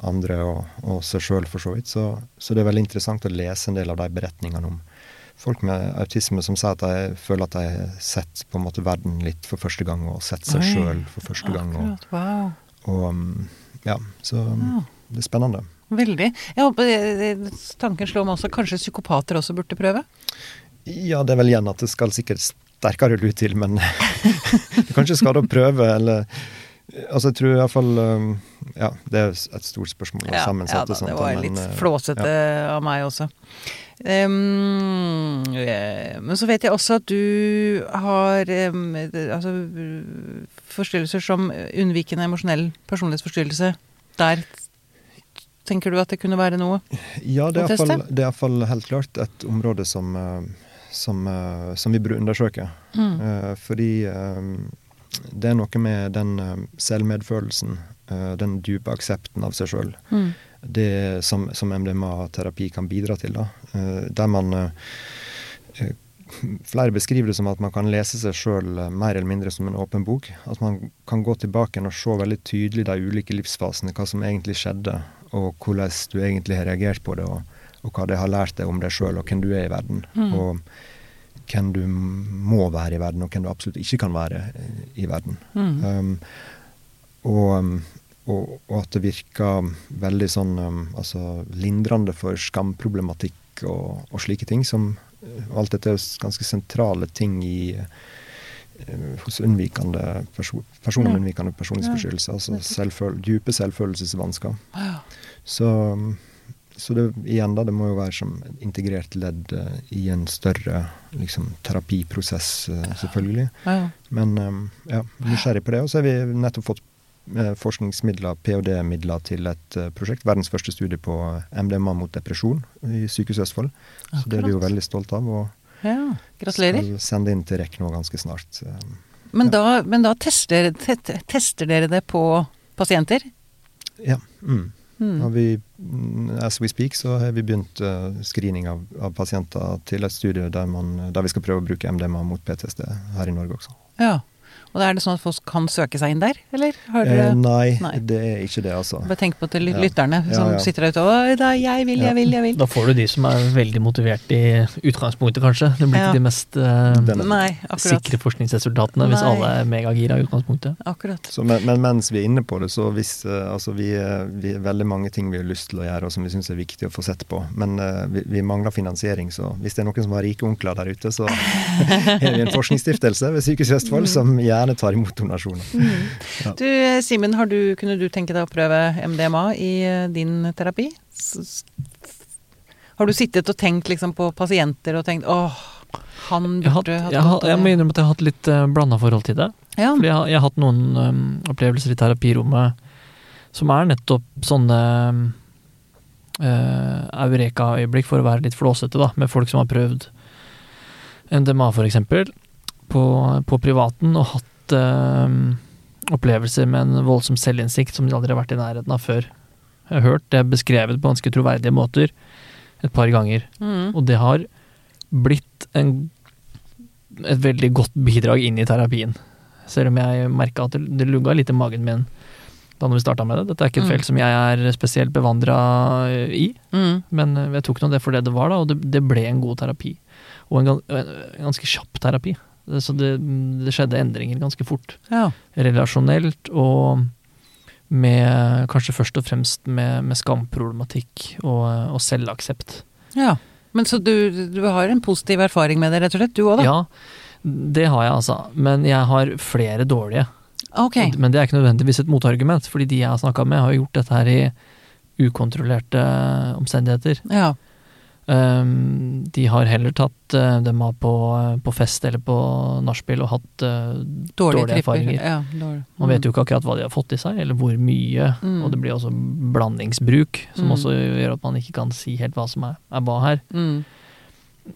andre og, og seg sjøl, for så vidt. Så, så det er veldig interessant å lese en del av de beretningene om folk med autisme som sier at de føler at de har sett på en måte verden litt for første gang, og sett seg sjøl for første gang. Og, Akkurat. Wow. og um, ja, så um, Ja. det er spennende. Veldig. Jeg håper eh, eh, tanken slår meg også kanskje psykopater også burde prøve? Ja, det er vel igjen at det skal sikkert sterkere lut til, men det kan ikke skade å prøve, eller Altså, jeg tror iallfall um, Ja, det er et stort spørsmål. Ja, sammensatt ja og sånt, det var litt eh, flåsete av meg også. Um, men så vet jeg også at du har um, altså, forstyrrelser som unnvikende emosjonell personlighetsforstyrrelse. Der tenker du at det kunne være noe? Ja, det å er teste? Ja, det er iallfall helt klart et område som, eh, som, eh, som vi burde undersøke. Mm. Fordi det er noe med den selvmedfølelsen, den dype aksepten av seg sjøl, Mm. det som, som MDMA-terapi kan bidra til. Da. Eh, der man eh, eh, Flere beskriver det som at man kan lese seg sjøl mer eller mindre som en åpen bok. At man kan gå tilbake og se veldig tydelig de ulike livsfasene, hva som egentlig skjedde, og hvordan du egentlig har reagert på det, og, og hva det har lært deg om deg sjøl og hvem du er i verden. Mm. Og hvem du må være i verden, og hvem du absolutt ikke kan være eh, i verden. Mm. Um, og, um, og, og at det virker veldig sånn um, altså lindrende for skamproblematikk og, og slike ting. som uh, Alt dette er ganske sentrale ting i uh, hos unnvikende perso personer med unnvikende personlighetsforstyrrelse. Altså selvføl dype selvfølelsesvansker. Så, um, så det, igjen da, det må jo være som et integrert ledd uh, i en større liksom, terapiprosess, uh, selvfølgelig. Ja. Men um, ja, nysgjerrig på det. Og så har vi nettopp fått forskningsmidler, ph.d.-midler, til et eh, prosjekt. Verdens første studie på eh, MDMA mot depresjon i Sykehuset Østfold. Så det er vi jo veldig stolt av. Og ja. Gratulerer. skal sende inn til REC nå ganske snart. Men Men da, men da tester, te- tester dere det på pasienter? ja. Mm. Mm. Og vi, mm, as we speak, så har vi begynt uh, screening av, av pasienter til et studie der, man, der vi skal prøve å bruke MDMA mot PTSD her i Norge også. Ja. Og da er det sånn at folk kan søke seg inn der, eller? Har Eh, nei, Nei. det er ikke det, altså. Bare tenk på til ly- Ja. lytterne Ja, som ja. sitter der ute og «Oi, da, jeg vil, jeg vil, jeg vil. Da får du de som er veldig motivert i utgangspunktet, kanskje. Det blir Ja. ikke de mest eh, Nei, sikre forskningsresultatene hvis alle er megagira i utgangspunktet. akkurat. Så, men, men mens vi er inne på det, så hvis, eh, altså vi, vi er veldig mange ting vi har lyst til å gjøre og som vi syns er viktig å få sett på. Men uh, vi, vi mangler finansiering, så hvis det er noen som har rike onkler der ute, så har vi en forskningsstiftelse ved Sykehuset Østfold som gjerne tar imot donasjoner. Ja. Du, eh, Simen, har du, kunne du tenke deg å prøve MDMA i eh, din terapi? Har du sittet og tenkt liksom på pasienter og tenkt åh, han burde hatt, hatt jeg, av jeg må innrømme at jeg har hatt litt uh, blanda forhold til det. Ja. Fordi jeg, har- jeg har hatt noen um, opplevelser i terapirommet som er nettopp sånne uh, eureka-øyeblikk, for å være litt flåsete, da, med folk som har prøvd MDMA, for eksempel, på, på privaten, og hatt um, opplevelser med en voldsom selvinnsikt som de aldri har vært i nærheten av før. Jeg har hørt det beskrevet på ganske troverdige måter et par ganger. Mm. Og det har blitt en, et veldig godt bidrag inn i terapien. Selv om jeg merka at det, det lugga litt i magen min da vi starta med det. Dette er ikke et Mm. felt som jeg er spesielt bevandra i, Mm. men jeg tok nå det for det det var, da, og det, det ble en god terapi. Og en, en ganske kjapp terapi. Så det, det skjedde endringer ganske fort. Ja. Relasjonelt og med kanskje først og fremst med, med skamproblematikk og, og selvaksept. ja. Men så du, du har en positiv erfaring med det, rett og slett, du òg, da? Ja, det har jeg altså. Men jeg har flere dårlige. Okay. Men det er ikke nødvendigvis et motargument, fordi de jeg har snakka med, har gjort dette her i ukontrollerte omstendigheter. Ja. Um, de har heller tatt uh, dem av på, på, fest eller på nachspiel og hatt uh, dårlige, dårlige erfaringer. Ja, dårlig. mm. Man vet jo ikke akkurat hva de har fått i seg, eller hvor mye. Mm. Og det blir også blandingsbruk, som mm. også gjør at man ikke kan si helt hva som er, er hva her. Mm.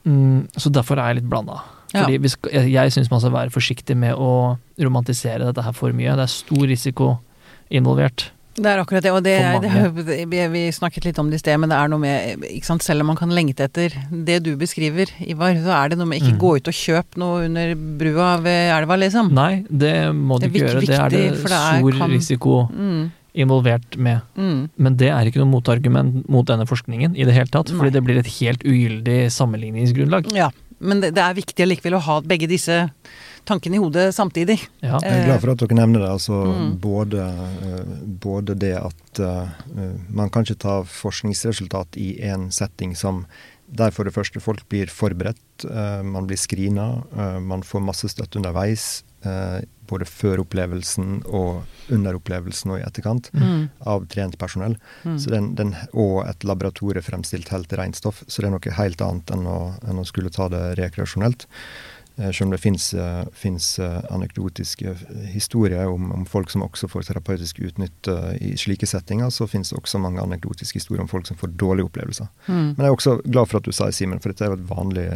Mm, så derfor er jeg litt blanda. Fordi ja. skal, jeg, jeg syns man skal være forsiktig med å romantisere dette her for mye. Det er stor risiko involvert. Det er akkurat det, og det, det, vi snakket litt om det i sted, men det er noe med ikke sant, Selv om man kan lengte etter det du beskriver, Ivar, så er det noe med ikke mm. gå ut og kjøpe noe under brua ved elva, liksom. Nei, det må du ikke gjøre. Det er det, det er stor kan... risiko mm. involvert med. Mm. Men det er ikke noe motargument mot denne forskningen i det hele tatt, fordi Nei. det blir et helt ugyldig sammenligningsgrunnlag. Ja, men det, det er viktig allikevel å ha begge disse tankene i hodet samtidig. Ja. Jeg er glad for at dere nevner det. Altså, mm. både, uh, både, det at uh, man kan ikke ta forskningsresultat i én setting som der for det første folk blir forberedt, uh, man blir screena, man får masse støtte underveis. både før opplevelsen og under opplevelsen og i etterkant mm. av trent personell. Mm. Den, den, og et laboratorie fremstilt helt rent stoff. Så det er noe helt annet enn å, enn å skulle ta det rekreasjonelt. Eh, selv om det fins eh, eh, anekdotiske historier om, om, folk som også får terapeutisk utnytte i slike settinger, så finnes det også mange anekdotiske historier om folk som får dårlige opplevelser. Mm. Men jeg er også glad for at du sa det, Simen, for dette er jo et vanlig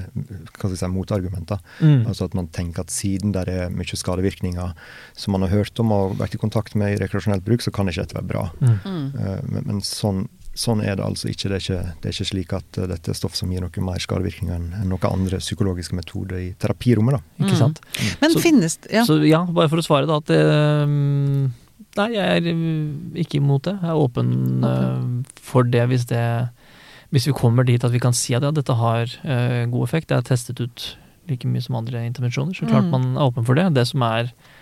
hva si, motargument. Mm. Altså at man tenker at siden det er mye skadevirkninger som man har hørt om og vært i kontakt med i rekreasjonelt bruk, så kan ikke dette være bra. Mm. Men, men sånn Sånn er det altså ikke. Det er ikke, det er ikke slik at uh, dette er stoff som gir noe mer skadevirkninger enn noen andre psykologiske metoder i terapirommet. da. Ikke mm. sant? Mm. Men så, finnes ja. Så ja, bare for å svare, da. At det, um, Nei, jeg er uh, ikke imot det. Jeg er åpen uh, for det hvis det Hvis vi kommer dit at vi kan si at ja, dette har uh, god effekt. Det er testet ut like mye som andre intervensjoner. Så klart mm. man er åpen for det. Det som er Eh,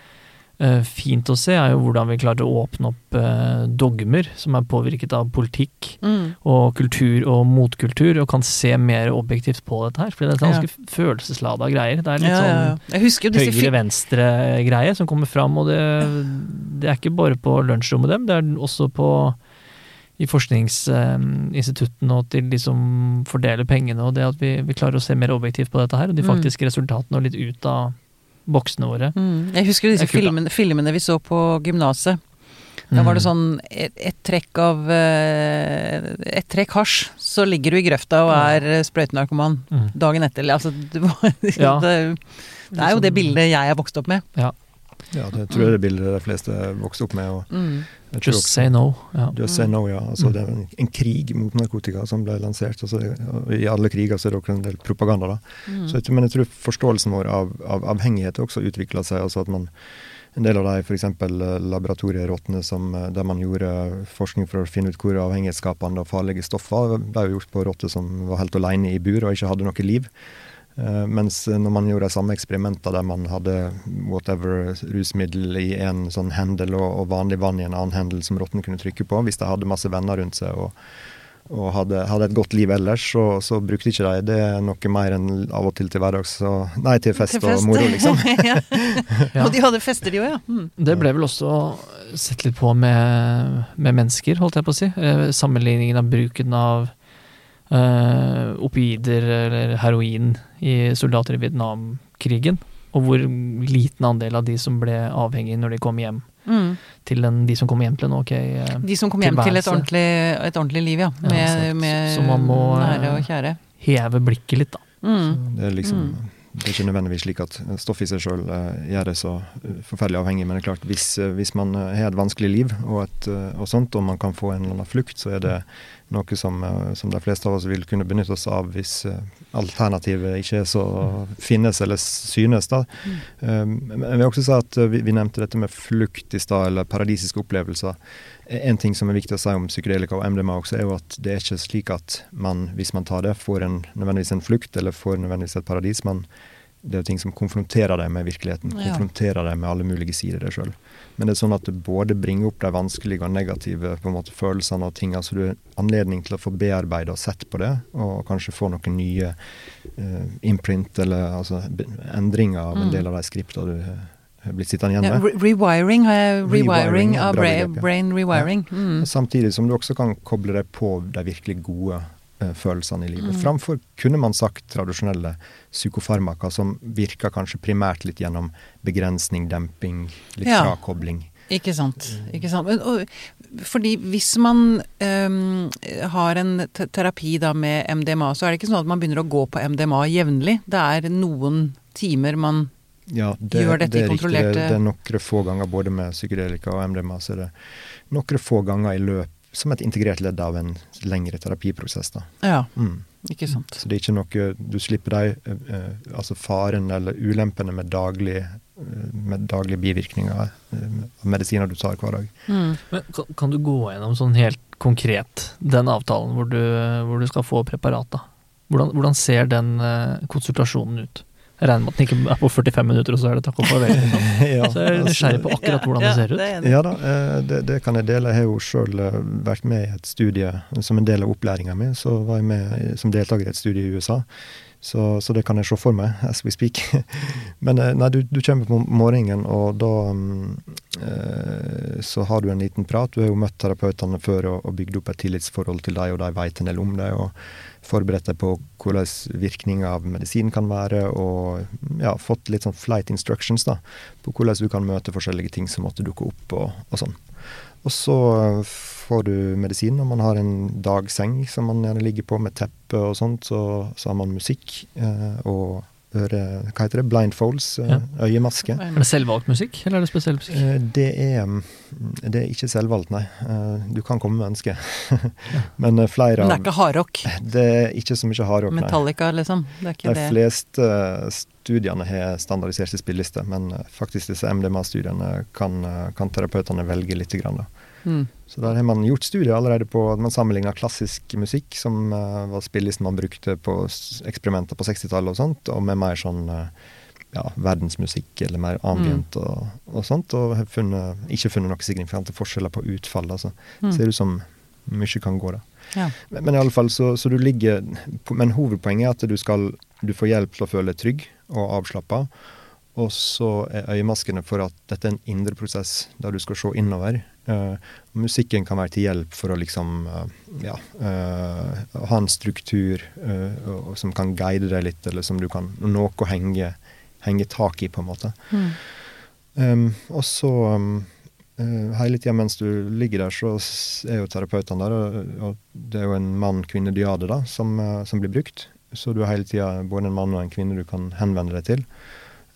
fint å se, er jo hvordan vi klarer å åpne opp eh, dogmer som er påvirket av politikk mm. og kultur og motkultur, og kan se mer objektivt på dette her. For det er ganske ja. følelseslada greier. Det er litt ja, ja, sånn høyre-venstre-greie som kommer fram, og det, det, er ikke bare på lunsjrommet dem, det er også på i forskningsinstituttene og til de som fordeler pengene, og det at vi, vi klarer å se mer objektivt på dette her, og de mm. faktiske resultatene og litt ut av boksene våre. Mm. Jeg husker disse filmene, filmene, vi så på gymnaset. Da var det mm. sånn et, et trekk av uh, Et trekk hasj, så ligger du i grøfta og er sprøytenarkoman mm. dagen etter. Altså, det, ja. det, det, er jo det bildet jeg er vokst opp med. Ja. Ja, det tror jeg det bildet de fleste vokste opp med. Og mm. Just også, say no. Ja. Just say no, ja. Altså, mm. Det er en, en, krig mot narkotika som ble lansert. Altså, I alle kriger så er det også en del propaganda. da. Mm. Så, men jeg tror forståelsen vår av, av avhengighet også utvikla seg. altså at man en del av de f.eks. laboratorierottene der man gjorde forskning for å finne ut hvor avhengighetsskapende og farlige stoffer ble gjort på rotter som var helt alene i bur og ikke hadde noe liv. Uh, mens når man gjorde de samme eksperimenter der man hadde whatever rusmiddel i en sånn hendel og, og vanlig vann i en annen hendel som rotten kunne trykke på, hvis de hadde masse venner rundt seg og, og hadde, hadde, et godt liv ellers, så, så, brukte ikke de det noe mer enn av og til til hverdags Nei, til fest, til fest. og moro, liksom. ja. Og de hadde fester, de òg, ja. Mm. Det ble vel også sett litt på med, med mennesker, holdt jeg på å si. Eh, sammenligningen av bruken av uh, opioider eller heroin i soldater i Vietnamkrigen. Og hvor liten andel av de som ble avhengige når de kom hjem. Mm. Til den, de som kom hjem til en ok tilværelse. De som kom hjem til et ordentlig, et ordentlig liv, ja. Med, ja, med så, man må nære og kjære. Heve blikket litt, da. Mm. Det er liksom mm. Det er ikke nødvendigvis slik at stoffet i seg sjøl uh, gjør det så forferdelig avhengig, men det er klart hvis, uh, hvis man har et vanskelig liv og, et, og, sånt, og man kan få en eller annen flukt, så er det noe som, eh, som, de fleste av oss vil kunne benytte oss av hvis alternativet ikke er så finnes eller synes. da. Mm. Men jeg vil også si at vi, vi, nevnte dette med flukt i stad, eller paradisiske opplevelser. En ting som er viktig å si om psykedelika og MDMA også, er jo at det er ikke slik at man, hvis man tar det, får en, nødvendigvis en flukt eller får nødvendigvis et paradis. Man, det er jo ting som konfronterer deg med virkeligheten. Ja. Konfronterer deg med alle mulige sider deg sjøl. Men det er sånn at det både bringer opp de vanskelige og negative måte, følelsene og ting. så du har anledning til å få bearbeida og sett på det, og kanskje få noen nye uh, imprint eller altså, endringer av en mm. del av de skripta du har blitt sittende igjen med. Ja, rewiring, rewiring, av brain, brain rewiring. Mm. Samtidig som du også kan koble deg på de virkelig gode eh, følelsene i livet. Mm. Framfor kunne man sagt tradisjonelle psykofarmaka, som virker kanskje primært litt gjennom begrensning, demping, litt Ja. frakobling. Ikke sant. Ikke sant. Men, og, fordi hvis man øhm, har en terapi da med MDMA, så er det ikke sånn at man begynner å gå på MDMA jevnlig. Det er noen timer man Ja, det, Gjør dette det i er riktig. Det, det er noen få ganger både med psykedelika og MDMA. Så er det noen få ganger i løp som et integrert ledd av en lengre terapiprosess. da. Ja, Mm. ikke sant. Så det er ikke noe Du slipper de eh, eh, altså faren eller ulempene med, daglig, eh, med daglige bivirkninger av medisiner du tar hver dag. Mm. Men kan, kan du gå gjennom sånn helt konkret den avtalen hvor du, hvor du skal få preparat? da? Hvordan, hvordan ser den konsultasjonen ut? Jeg regner med at den ikke er på 45 minutter, og så er det takk og farvel. Liksom. ja, Så jeg er nysgjerrig på akkurat hvordan det ser ut. Ja, det. Ja da, eh, det, det kan jeg dele. Jeg har jo sjøl vært med i et studie som en del av opplæringa mi. Så var jeg med som deltaker i et studie i USA. Så, så det kan jeg se for meg as we speak. Men eh, nei, du, du kommer på morgenen, og da eh, så har du en liten prat. Du har jo møtt terapeutene før og, og bygd opp et tillitsforhold til dem, og de vet en del om deg. og Forberedt deg på hvordan virkninga av medisin kan være, og ja, fått litt sånn flight instructions da, på hvordan du kan møte forskjellige ting som måtte dukke opp, og, og sånn. Og så får du medisin, og man har en dagseng som man gjerne ligger på med teppe og sånt. Så, så har man musikk eh, og øre... Hva heter det? Blindfolds? Eh, Ja. Øyemaske. Er det selvvalgt musikk, eller er det spesiell musikk? Eh, det, er, mm, det er ikke selvvalgt, nei. Eh, du kan komme med ønske. Men flere flere Men det er av ikke hardrock. Det er ikke så mye hardrock, nei. Metallica, liksom. Det er ikke De det. fleste studiene har standardiserte spillelister, men faktisk disse MDMA-studiene kan, kan terapeutene velge lite grann. Da. Mm. Så der har man gjort studier allerede på at man sammenligna klassisk musikk, som uh, var spillelisten man brukte på eksperimenter på 60-tallet og sånt, og med mer sånn uh, ja, verdensmusikk eller mer ambient og, og sånt, og har funnet, ikke funnet noen signifikante forskjeller på utfall. Altså. Mm. Ser ut som mye kan gå, da. Ja. Men, men i alle fall, så, så du ligger Men hovedpoenget er at du skal du får hjelp til å føle deg trygg og avslappa. Og så er øyemaskene for at dette er en indre prosess der du skal se innover. Eh, musikken kan være til hjelp for å liksom uh, ja, uh, ha en struktur som kan guide deg litt, eller som du kan Noe å henge, henge tak i, på en måte. Mm. Um, og så um, hele tida mens du ligger der, så er jo terapeutene der, og, og det er jo en mann-kvinne-diade da, som, som blir brukt. Så du har hele tida både en mann og en kvinne du kan henvende deg til.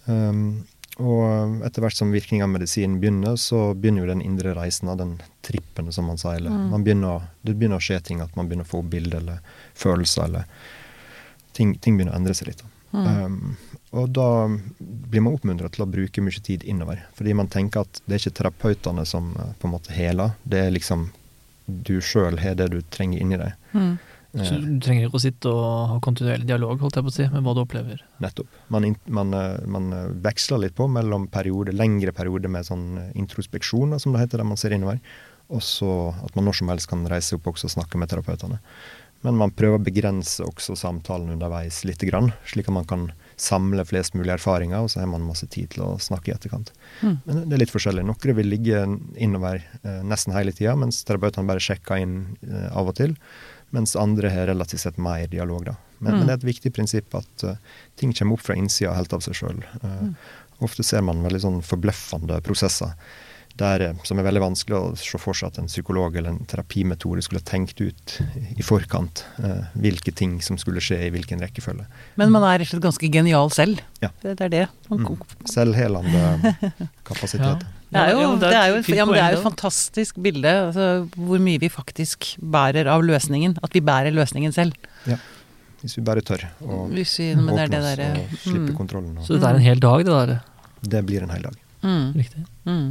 Um, og etter hvert som virkninga av medisinen begynner, så begynner jo den indre reisen av den trippen, som man sier. Eller, Mm. man begynner, det begynner å skje ting, at man begynner å få bilder eller følelser, eller ting, ting begynner å endre seg litt. Mm. Um, og da blir man oppmuntret til å bruke mye tid innover. Fordi man tenker at det er ikke terapeutene som eh, på en måte heler, det er liksom du sjøl har det du trenger inni deg. Mm. Så du trenger ikke å sitte og ha kontinuerlig dialog holdt jeg på å si, med hva du opplever. nettopp. Man, man, eh, man eh, veksler litt på mellom periode, lengre perioder med sånn eh, introspeksjon, som det heter, der man ser innover, og så at man når som helst kan reise opp også og snakke med terapeutene. Men man prøver å begrense også samtalen underveis litt, grann, slik at man kan samle flest mulig erfaringer, og så har man masse tid til å snakke i etterkant. Mm. Men det er litt forskjellig. Noen vil ligge innover eh, nesten hele tida, mens terapeutene bare sjekker inn eh, av og til. Mens andre har relativt sett mer dialog, da. Men, Mm. men det er et viktig prinsipp at uh, ting kommer opp fra innsida helt av seg sjøl. Mm. Ofte ser man veldig sånn forbløffende prosesser der, eh, som er veldig vanskelig å se for seg at en psykolog eller en terapimetode skulle tenkt ut i forkant eh, hvilke ting som skulle skje i hvilken rekkefølge. Men man er rett og slett ganske genial selv. Ja. Det, er det. Man, Mm. Selvhelende kapasitet. Det er jo, det er jo, ja, men det er jo et fantastisk bilde. Altså, hvor mye vi faktisk bærer av løsningen. At vi bærer løsningen selv. Ja. Hvis vi bare tør å er åpne oss og slippe mm, kontrollen. Og Så det er en hel dag, det der. det blir en hel dag. mm, Riktig. mm.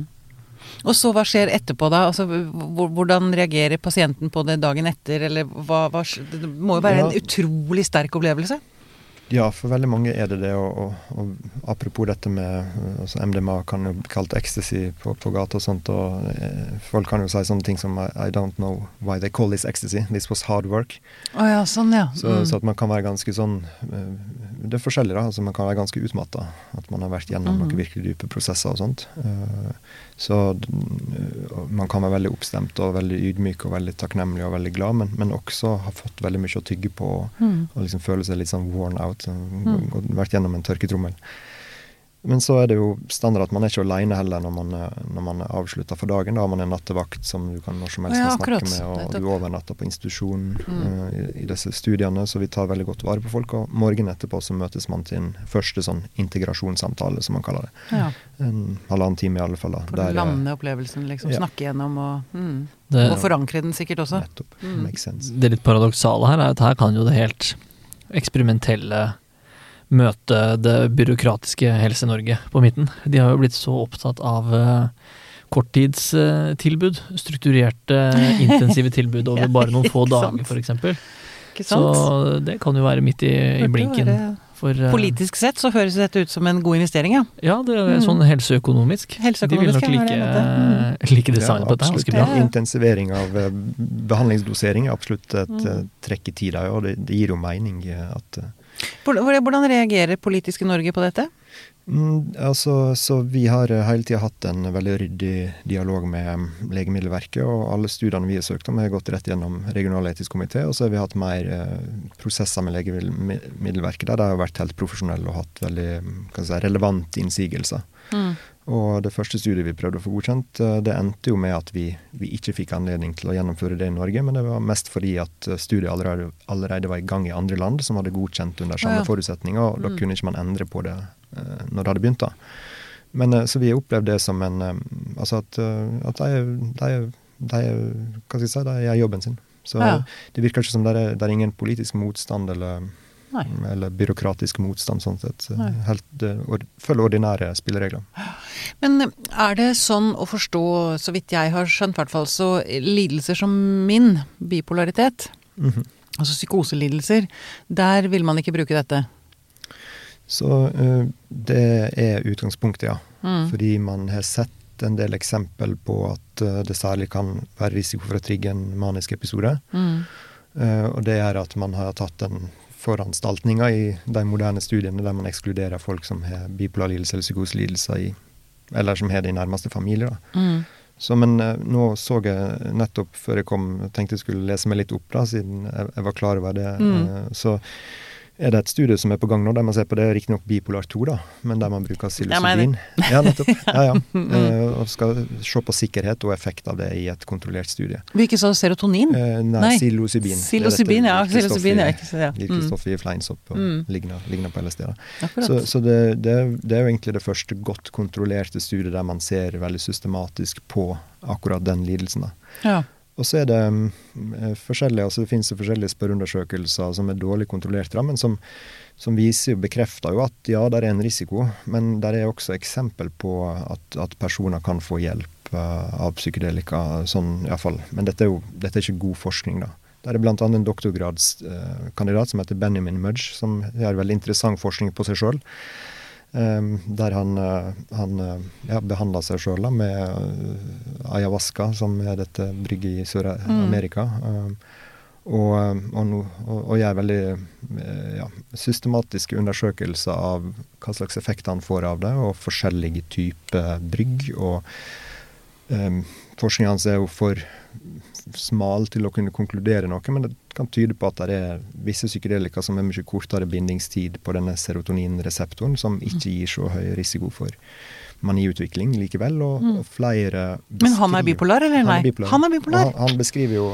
Og så hva skjer etterpå da? Altså, hvordan reagerer pasienten på det dagen etter, eller hva, hva Det må jo være en utrolig sterk opplevelse? Ja, for veldig mange er det det. Og, og, og apropos dette med altså MDMA kan jo bli kalt ecstasy på, på gata og sånt. Og eh, folk kan jo si sånne ting som I, don't know why they call this ecstasy. This was hard work. Oh, ja, sånn, ja. Så, mm. så, at man kan være ganske sånn eh, Det er forskjellig, da. Altså man kan være ganske utmatta. At man har vært gjennom mm. noen virkelig dype prosesser og sånt. Uh, så uh, man kan være veldig oppstemt og veldig ydmyk og veldig takknemlig og veldig glad, men, men også ha fått veldig mye å tygge på mm. og liksom føle seg litt sånn worn out og Mm. Vært gjennom en tørketrommel. Men så er det jo standard at man er ikke alene heller når man, når man er avslutta for dagen. Da har man en nattevakt som du kan når som helst ja, snakke med, og du overnatter på institusjon mm. uh, i, i, disse studiene, så vi tar veldig godt vare på folk. Og morgenen etterpå så møtes man til en første sånn integrasjonssamtale, som man kaller det. Ja. En halvannen time i alle fall. Da. For å lande opplevelsen, liksom. Ja. Snakke gjennom og mm. det, Og forankre den sikkert også. Nettopp. Mm. Makes sense. Det litt paradoksale her er at her kan jo det helt eksperimentelle møte det byråkratiske Helse-Norge på midten. De har jo blitt så opptatt av uh, korttidstilbud. Strukturerte, intensive tilbud over bare noen få dager, f.eks. Så det kan jo være midt i, i blinken. For, uh, Politisk sett så høres dette ut som en god investering, ja. Ja, det er mm. sånn helseøkonomisk. helseøkonomisk. De vil nok like, mm. like designet ja, på dette. Ganske bra. Intensivering av behandlingsdosering er absolutt et mm. trekk i tida, og det, det, gir jo mening at hvordan reagerer politiske Norge på dette? Mm, altså, så Vi har eh, hele tida hatt en veldig ryddig dialog med mm, Legemiddelverket. og Alle studiene vi har søkt om, har gått rett gjennom regionaletisk komité. Og så har vi hatt mer eh, prosesser med Legemiddelverket der de har vært helt profesjonelle og hatt veldig mm, si, relevante innsigelser. Mm. Og det første studiet vi prøvde å få godkjent, eh, det endte jo med at vi, vi, ikke fikk anledning til å gjennomføre det i Norge, men det var mest fordi at eh, studiet allerede, allerede var i gang i andre land som hadde godkjent under samme ja. forutsetninger, og da mm. kunne ikke man endre på det uh, når det hadde begynt. da. Men Så vi har opplevd det som en Altså at, at de, de, de, hva skal jeg si, de gjør jobben sin. Så ja. det virker ikke som det er, det er ingen politisk motstand eller Nei. eller byråkratisk motstand. sånn sett. Helt, or, følge ordinære spilleregler. Men er det sånn å forstå, så vidt jeg har skjønt, hvert fall, så lidelser som min, bipolaritet, mm -hmm. altså psykoselidelser, der vil man ikke bruke dette? Så uh, det er utgangspunktet, ja. Mm. Fordi man har sett en del eksempel på at det særlig kan være risiko for å trigge en manisk episode. Mm. Og det er at man har tatt en foranstaltninger i de moderne studiene der man ekskluderer folk som har bipolar lidelse eller psykoselidelser, eller som har det i nærmeste familie. Mm. Så, men uh, nå så jeg nettopp før jeg kom, tenkte jeg skulle lese meg litt opp, da, siden jeg, jeg var klar over det. Mm. Uh, så er det et studie som er på gang nå, der man ser på det riktignok bipolar 2, da, men der man bruker psilocybin. Ja, nettopp. Ja, ja. Uh, og skal se på sikkerhet og effekt av det i et kontrollert studie. Hvilket sa serotonin? Uh, nei, psilocybin. Psilocybin, ja. Psilocybin, ja. Liker mm. i fleinsopp og mm. ligner, ligner, på LSD. da. Så, så det, det, det, er jo egentlig det første godt kontrollerte studiet der man ser veldig systematisk på akkurat den lidelsen. da. Ja. Og så er det um, forskjellige, altså det finnes forskjellige spørreundersøkelser som er dårlig kontrollert, men som, som viser jo, bekrefter jo at ja, det er en risiko, men det er også eksempel på at, at personer kan få hjelp uh, av psykedelika, sånn iallfall. Men dette er jo dette er ikke god forskning, da. Det er bl.a. en doktorgradskandidat uh, som heter Benjamin Mudge, som gjør veldig interessant forskning på seg sjøl. Um, der han, uh, han uh, ja, behandla seg sjøl med uh, ayahuasca, som er dette brygget i Sør-Amerika. Mm. Um, og, og, og, og, gjør veldig ja, systematiske undersøkelser av hva slags effekt han får av det, og forskjellige typer brygg. Og um, forskninga hans er jo for smal til å kunne konkludere noe, men det kan tyde på at det er visse psykedelika som har mye kortere bindingstid på denne serotoninreseptoren, som ikke gir så høy risiko for maniutvikling likevel, og, mm. og flere Men han er bipolar, eller nei? Han er bipolar. Han, er bipolar. Han, han, beskriver jo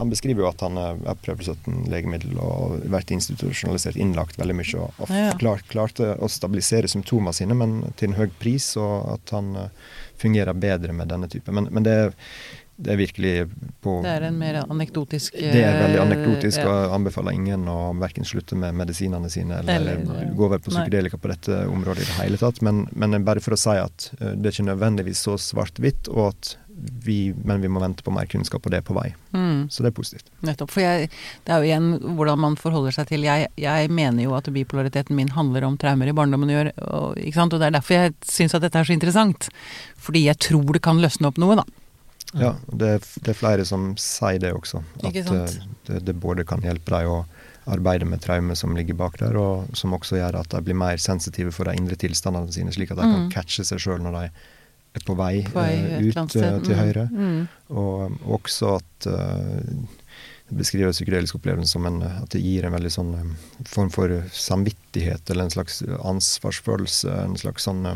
han beskriver jo at han har prøvd 17 legemiddel og vært institusjonalisert, innlagt veldig mye, og, og ja, ja. Klart, klarte å stabilisere symptomene sine, men til en høy pris, og at han uh, fungerer bedre med denne typen. Men, men det er det er virkelig på Det er en mer anekdotisk Det er veldig eh, anekdotisk, ja. og jeg anbefaler ingen å verken slutte med medisinene sine eller, eller gå over på psykedelika på dette området i det hele tatt. Men, men, bare for å si at uh, det er ikke nødvendigvis så svart-hvitt, og at vi, men vi må vente på mer kunnskap, og det er på vei. Mm. Så det er positivt. Nettopp. For jeg, det er jo igjen hvordan man forholder seg til Jeg, jeg mener jo at bipolariteten min handler om traumer i barndommen å gjøre, og, og det er derfor jeg syns at dette er så interessant. Fordi jeg tror det kan løsne opp noe, da. Ja, det det er flere som sier det også. At eh, det, det både kan hjelpe deg å arbeide med traume som ligger bak der, og som også gjør at de blir mer sensitive for de indre tilstandene sine, slik at de kan Mm. catche seg sjøl når de er på vei, På vei eh, ut eh, til Mm. høyre. Mm. Og, og også at uh, det beskriver psykedelisk opplevelse som en, at det gir en veldig sånn form for samvittighet, eller en slags ansvarsfølelse, en slags sånn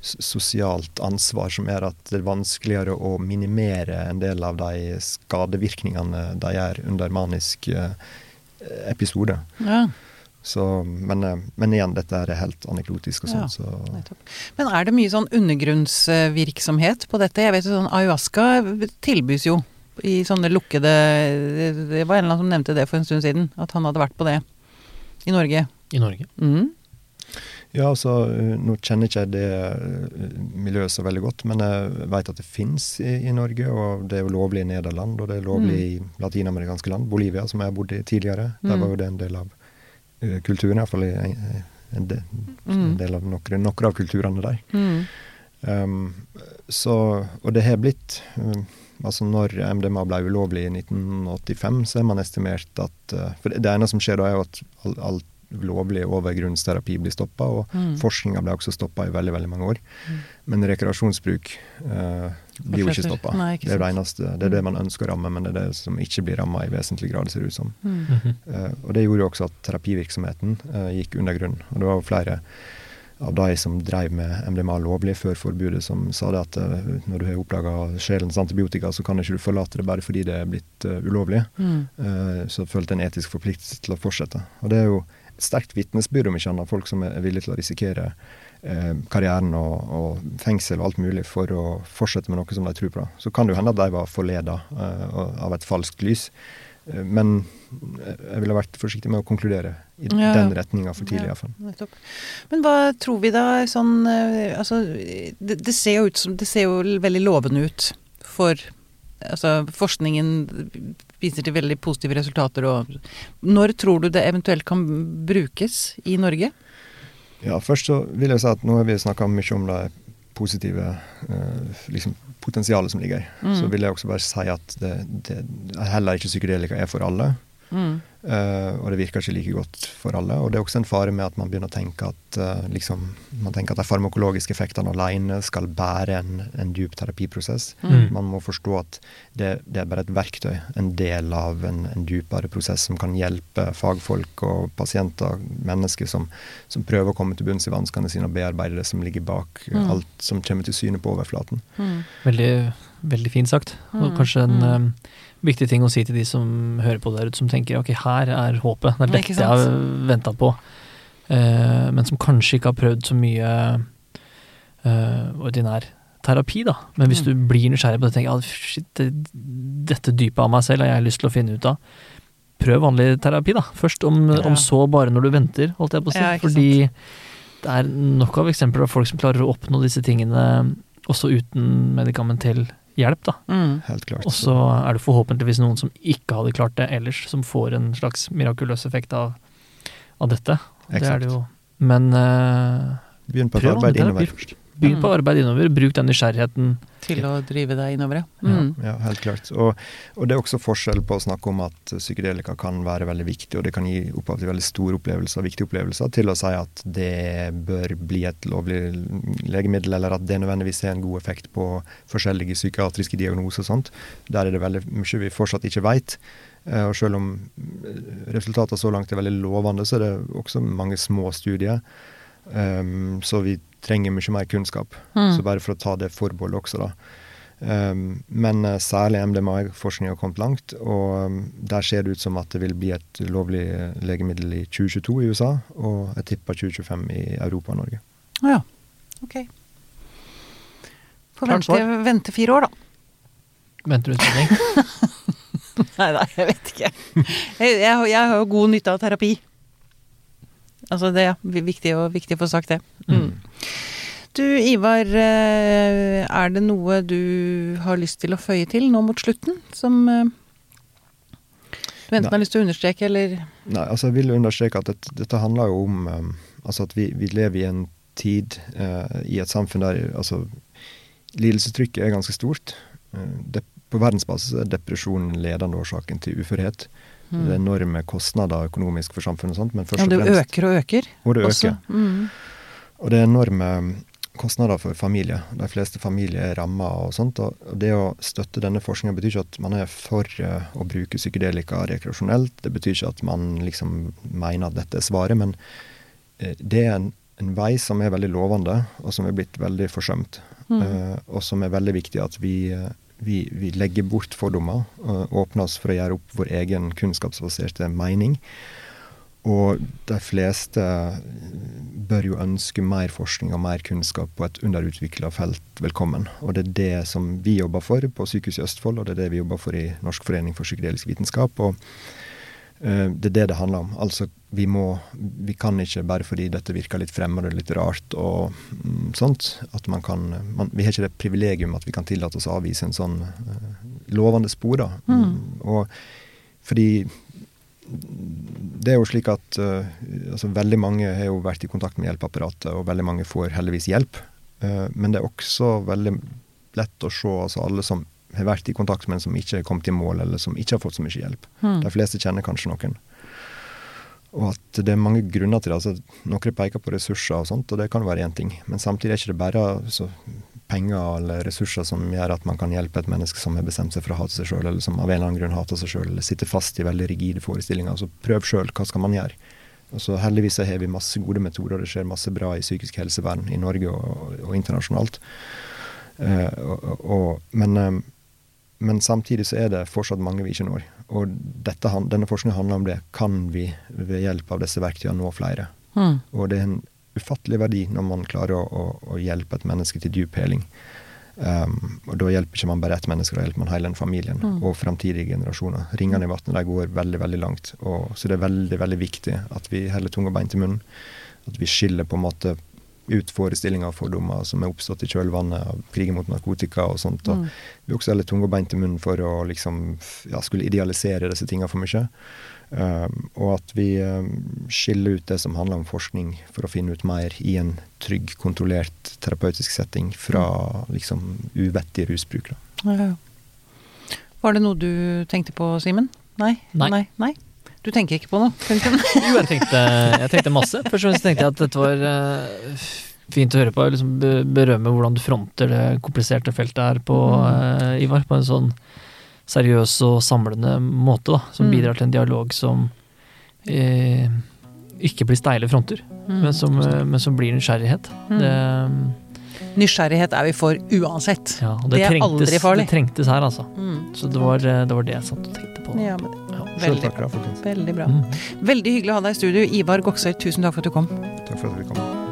sosialt ansvar som gjør at det er vanskeligere å minimere en del av de skadevirkningene de gjør under manisk eh, episode. Ja, Så, men, eh, men igjen, dette er helt anekdotisk og sånn, Ja. så. Men er det mye sånn undergrunnsvirksomhet på dette? Jeg vet jo sånn ayahuasca tilbys jo i sånne lukkede Det var en eller annen som nevnte det for en stund siden, at han hadde vært på det i Norge. I Norge. Mm. Ja, altså, eh, nå kjenner ikke jeg det eh, miljøet så veldig godt, men jeg vet at det fins i, i Norge, og det er jo lovlig i Nederland, og det er lovlig i latinamerikanske land. Bolivia, som jeg bodde i tidligere, der Mm. var jo det en del av uh, kulturen, iallfall en, en, del, en Mm. del av noen, noen av kulturene der. Mm. Um, så, og det har blitt um, Altså når MDMA ble ulovlig i 1985, så har man estimert at uh, For det, ene som skjer da, er jo at all lovlig overgrunnsterapi blir stoppa, og Mm. forskninga ble også stoppa i veldig veldig mange år. Mm. Men rekreasjonsbruk eh, blir jo ikke stoppa. Det er det eneste, det er det man ønsker å ramme, men det er det som ikke blir ramma i vesentlig grad, ser det ut som. Mm. -hmm. Eh, og det gjorde jo også at terapivirksomheten eh, gikk under grunn. Og det var jo flere av de som drev med MDMA lovlig før forbudet, som sa det at eh, når du har oppdaga sjelens antibiotika, så kan ikke du forlate det bare fordi det er blitt uh, ulovlig. Mm. Eh, så følte en etisk forpliktelse til å fortsette. Og det er jo sterkt vitnesbyrd, om ikke annet, folk som er villige til å risikere eh, karrieren og, og fengsel og alt mulig for å fortsette med noe som de tror på. Så kan det jo hende at de var forleda eh, av et falskt lys. Eh, Men jeg ville vært forsiktig med å konkludere i Ja. den retninga for tidlig. Ja. i. Nettopp. Men hva tror vi da sånn eh, Altså, det, det ser jo ut som Det ser jo veldig lovende ut for Altså, forskningen viser til veldig positive resultater Når tror du det eventuelt kan brukes i Norge? Ja, først så vil jeg si at nå har vi snakka mye om det positive eh, liksom potensialet som ligger i. Mm. Så vil jeg også bare si at det, det, heller ikke psykedelika er for alle. Mm. Uh, og det virker ikke like godt for alle. Og det er også en fare med at man begynner å tenke at uh, liksom, man tenker at de farmakologiske effektene alene skal bære en, en dyp terapiprosess. Mm. Man må forstå at det, det er bare et verktøy, en del av en, en dypere prosess som kan hjelpe fagfolk og pasienter, mennesker som, som prøver å komme til bunns i vanskene sine og bearbeide det som ligger bak eh, Mm. alt som kommer til syne på overflaten. Mm. Veldig, veldig fint sagt. Og Mm, kanskje en mm. um, viktig ting å si til de som hører på der ute, som tenker ok, her er håpet. Det er dette jeg har venta på. uh, men som kanskje ikke har prøvd så mye uh, ordinær terapi, da. Men hvis Mm. du blir nysgjerrig på det tenker at shit, det, dette dypet av meg selv har jeg lyst til å finne ut av. Prøv vanlig terapi, da. Først, om, Ja. om så bare når du venter, holdt jeg på å si. Ja, Fordi Fordi det er nok av eksempler av folk som klarer å oppnå disse tingene også uten medikamentell hjelp, da. Mm. Helt klart. Og så er det forhåpentligvis noen som ikke hadde klart det ellers, som får en slags mirakuløs effekt av, av dette. Det er det jo. Men uh, Begynn på et arbeid innover først. Begynn på å arbeid innover. Bruk den nysgjerrigheten. Til å drive deg innover, ja. Ja. Mm. Ja, helt klart. Og, og det er også forskjell på å snakke om at psykedelika kan være veldig viktig, og det kan gi opphav til veldig store opplevelser, viktige opplevelser, til å si at det bør bli et lovlig legemiddel, eller at det nødvendigvis har en god effekt på forskjellige psykiatriske diagnoser og sånt. Der er det veldig mye vi fortsatt ikke veit. Eh, Og selv om eh, resultatene så langt er veldig lovende, så er det også mange små studier. Um, så vi trenger mye mer kunnskap. Mm. Så bare for å ta det forbeholdet også, da. Um, men eh, særlig MDMA-forskning har kommet langt, og um, der ser det ut som at det vil bli et lovlig eh, legemiddel i 2022 i USA, og jeg tipper 2025 i Europa og Norge. Å ja. Ok. Får vente, vente fire år, da. Venter du utredning? Nei, nei, jeg vet ikke. Jeg, jeg, jeg har jo god nytte av terapi. Altså det er viktig, å- viktig å få sagt det. Mm. Du Ivar, eh, er det noe du har lyst til å føye til nå mot slutten, som eh, du enten Nei. har lyst til å understreke, eller Nei, altså jeg vil understreke at dette, dette handler jo om um, altså at vi, vi lever i en tid uh, i et samfunn der altså, lidelsestrykket er ganske stort. Uh, det, på verdensbasis er depresjon ledende årsaken til uførhet. Det er enorme kostnader økonomisk for samfunnet, og sånt, men først Ja, og det øker og øker. Og det øker. Mm. Og det er enorme kostnader for familier. De fleste familier er ramma og sånt. Og det å støtte denne forskninga betyr ikke at man er for eh, å bruke psykedelika rekreasjonelt. Det betyr ikke at man liksom mener at dette er svaret, men eh, det er en, en vei som er veldig lovende, og som er blitt veldig forsømt. Mm. Eh, og som er veldig viktig at vi, vi, vi legger bort fordommer og åpner oss for å gjøre opp vår egen kunnskapsbaserte mening. Og de fleste bør jo ønske mer forskning og mer kunnskap på et underutvikla felt velkommen. Og det er det som vi jobber for på Sykehuset i Østfold, og det er det vi jobber for i Norsk forening for psykedelisk vitenskap. Og eh, det er det det handler om. Altså, vi må Vi kan ikke bare fordi dette virker litt fremmed og litt rart og mm, sånt, at man kan man, Vi har ikke det privilegium at vi kan tillate oss å avvise en sånn uh, lovende spor, da. Mm. Og fordi det er jo slik at uh, altså veldig mange har jo vært i kontakt med hjelpeapparatet, og veldig mange får heldigvis hjelp. Uh, men det er også veldig lett å se altså alle som har vært i kontakt, men som ikke har kommet i mål, eller som ikke har fått så mye hjelp. Mm. De fleste kjenner kanskje noen. Og at det er mange grunner til det. altså Noen peker på ressurser og sånt, og det kan være én ting. Men samtidig er det ikke bare altså, penger eller ressurser som gjør at man kan hjelpe et menneske som har bestemt seg for å hate seg sjøl, eller som av en eller annen grunn hater seg sjøl, eller sitter fast i veldig rigide forestillinger. Altså prøv sjøl, hva skal man gjøre? Og så heldigvis har vi masse gode metoder, det skjer masse bra i psykisk helsevern i Norge og, og internasjonalt. Uh, og, og, men, eh, men samtidig så er det fortsatt mange vi ikke når. Og dette, denne forskningen handler om det. Kan vi ved hjelp av disse verktøyene nå flere? Mm. Og det er en ufattelig verdi når man klarer å, å, å hjelpe et menneske til dyp heling. Um, og da hjelper ikke man bare ett menneske, da hjelper man hele den familien Mm. og framtidige generasjoner. Ringene i vannet går veldig veldig langt, og, så det er veldig veldig viktig at vi heller tunga beint i munnen. At vi skiller på en måte ut forestillinger og fordommer som er oppstått i kjølvannet av krigen mot narkotika og sånt. Og Mm. vi også heller og beint i munnen for å liksom ja, skulle idealisere disse tingene for mye. Um, og at vi um, skiller ut det som handler om forskning, for å finne ut mer i en trygg, kontrollert terapeutisk setting fra liksom uvettig rusbruk. Da. Ja, ja. Var det noe du tenkte på, Simen? Nei? Nei? Nei. Nei? Du tenker ikke på noe? Jo, jeg tenkte, jeg tenkte masse. Først og fremst tenkte jeg at dette var uh, fint å høre på. Liksom berømme hvordan du fronter det kompliserte feltet her på, uh, Ivar. På en sånn seriøs og samlende måte, da. Som Mm. bidrar til en dialog som uh, ikke blir steile fronter, men, som, men som blir nysgjerrighet. Mm. Det, Nysgjerrighet er vi for uansett. ja, det, Det er trengtes, aldri farlig. det trengtes her, altså. Mm. Så det var, det var det jeg satt og tenkte på. Ja, men. Selv veldig, takk, da, veldig bra. Mm. Veldig hyggelig å ha deg i studio. Ivar Goksøy, tusen takk for at du kom. Takk for at du kom.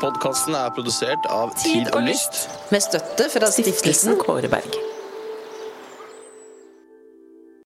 Podkasten er produsert av Tid og Lyst. Med støtte fra stiftelsen Kåre Berg.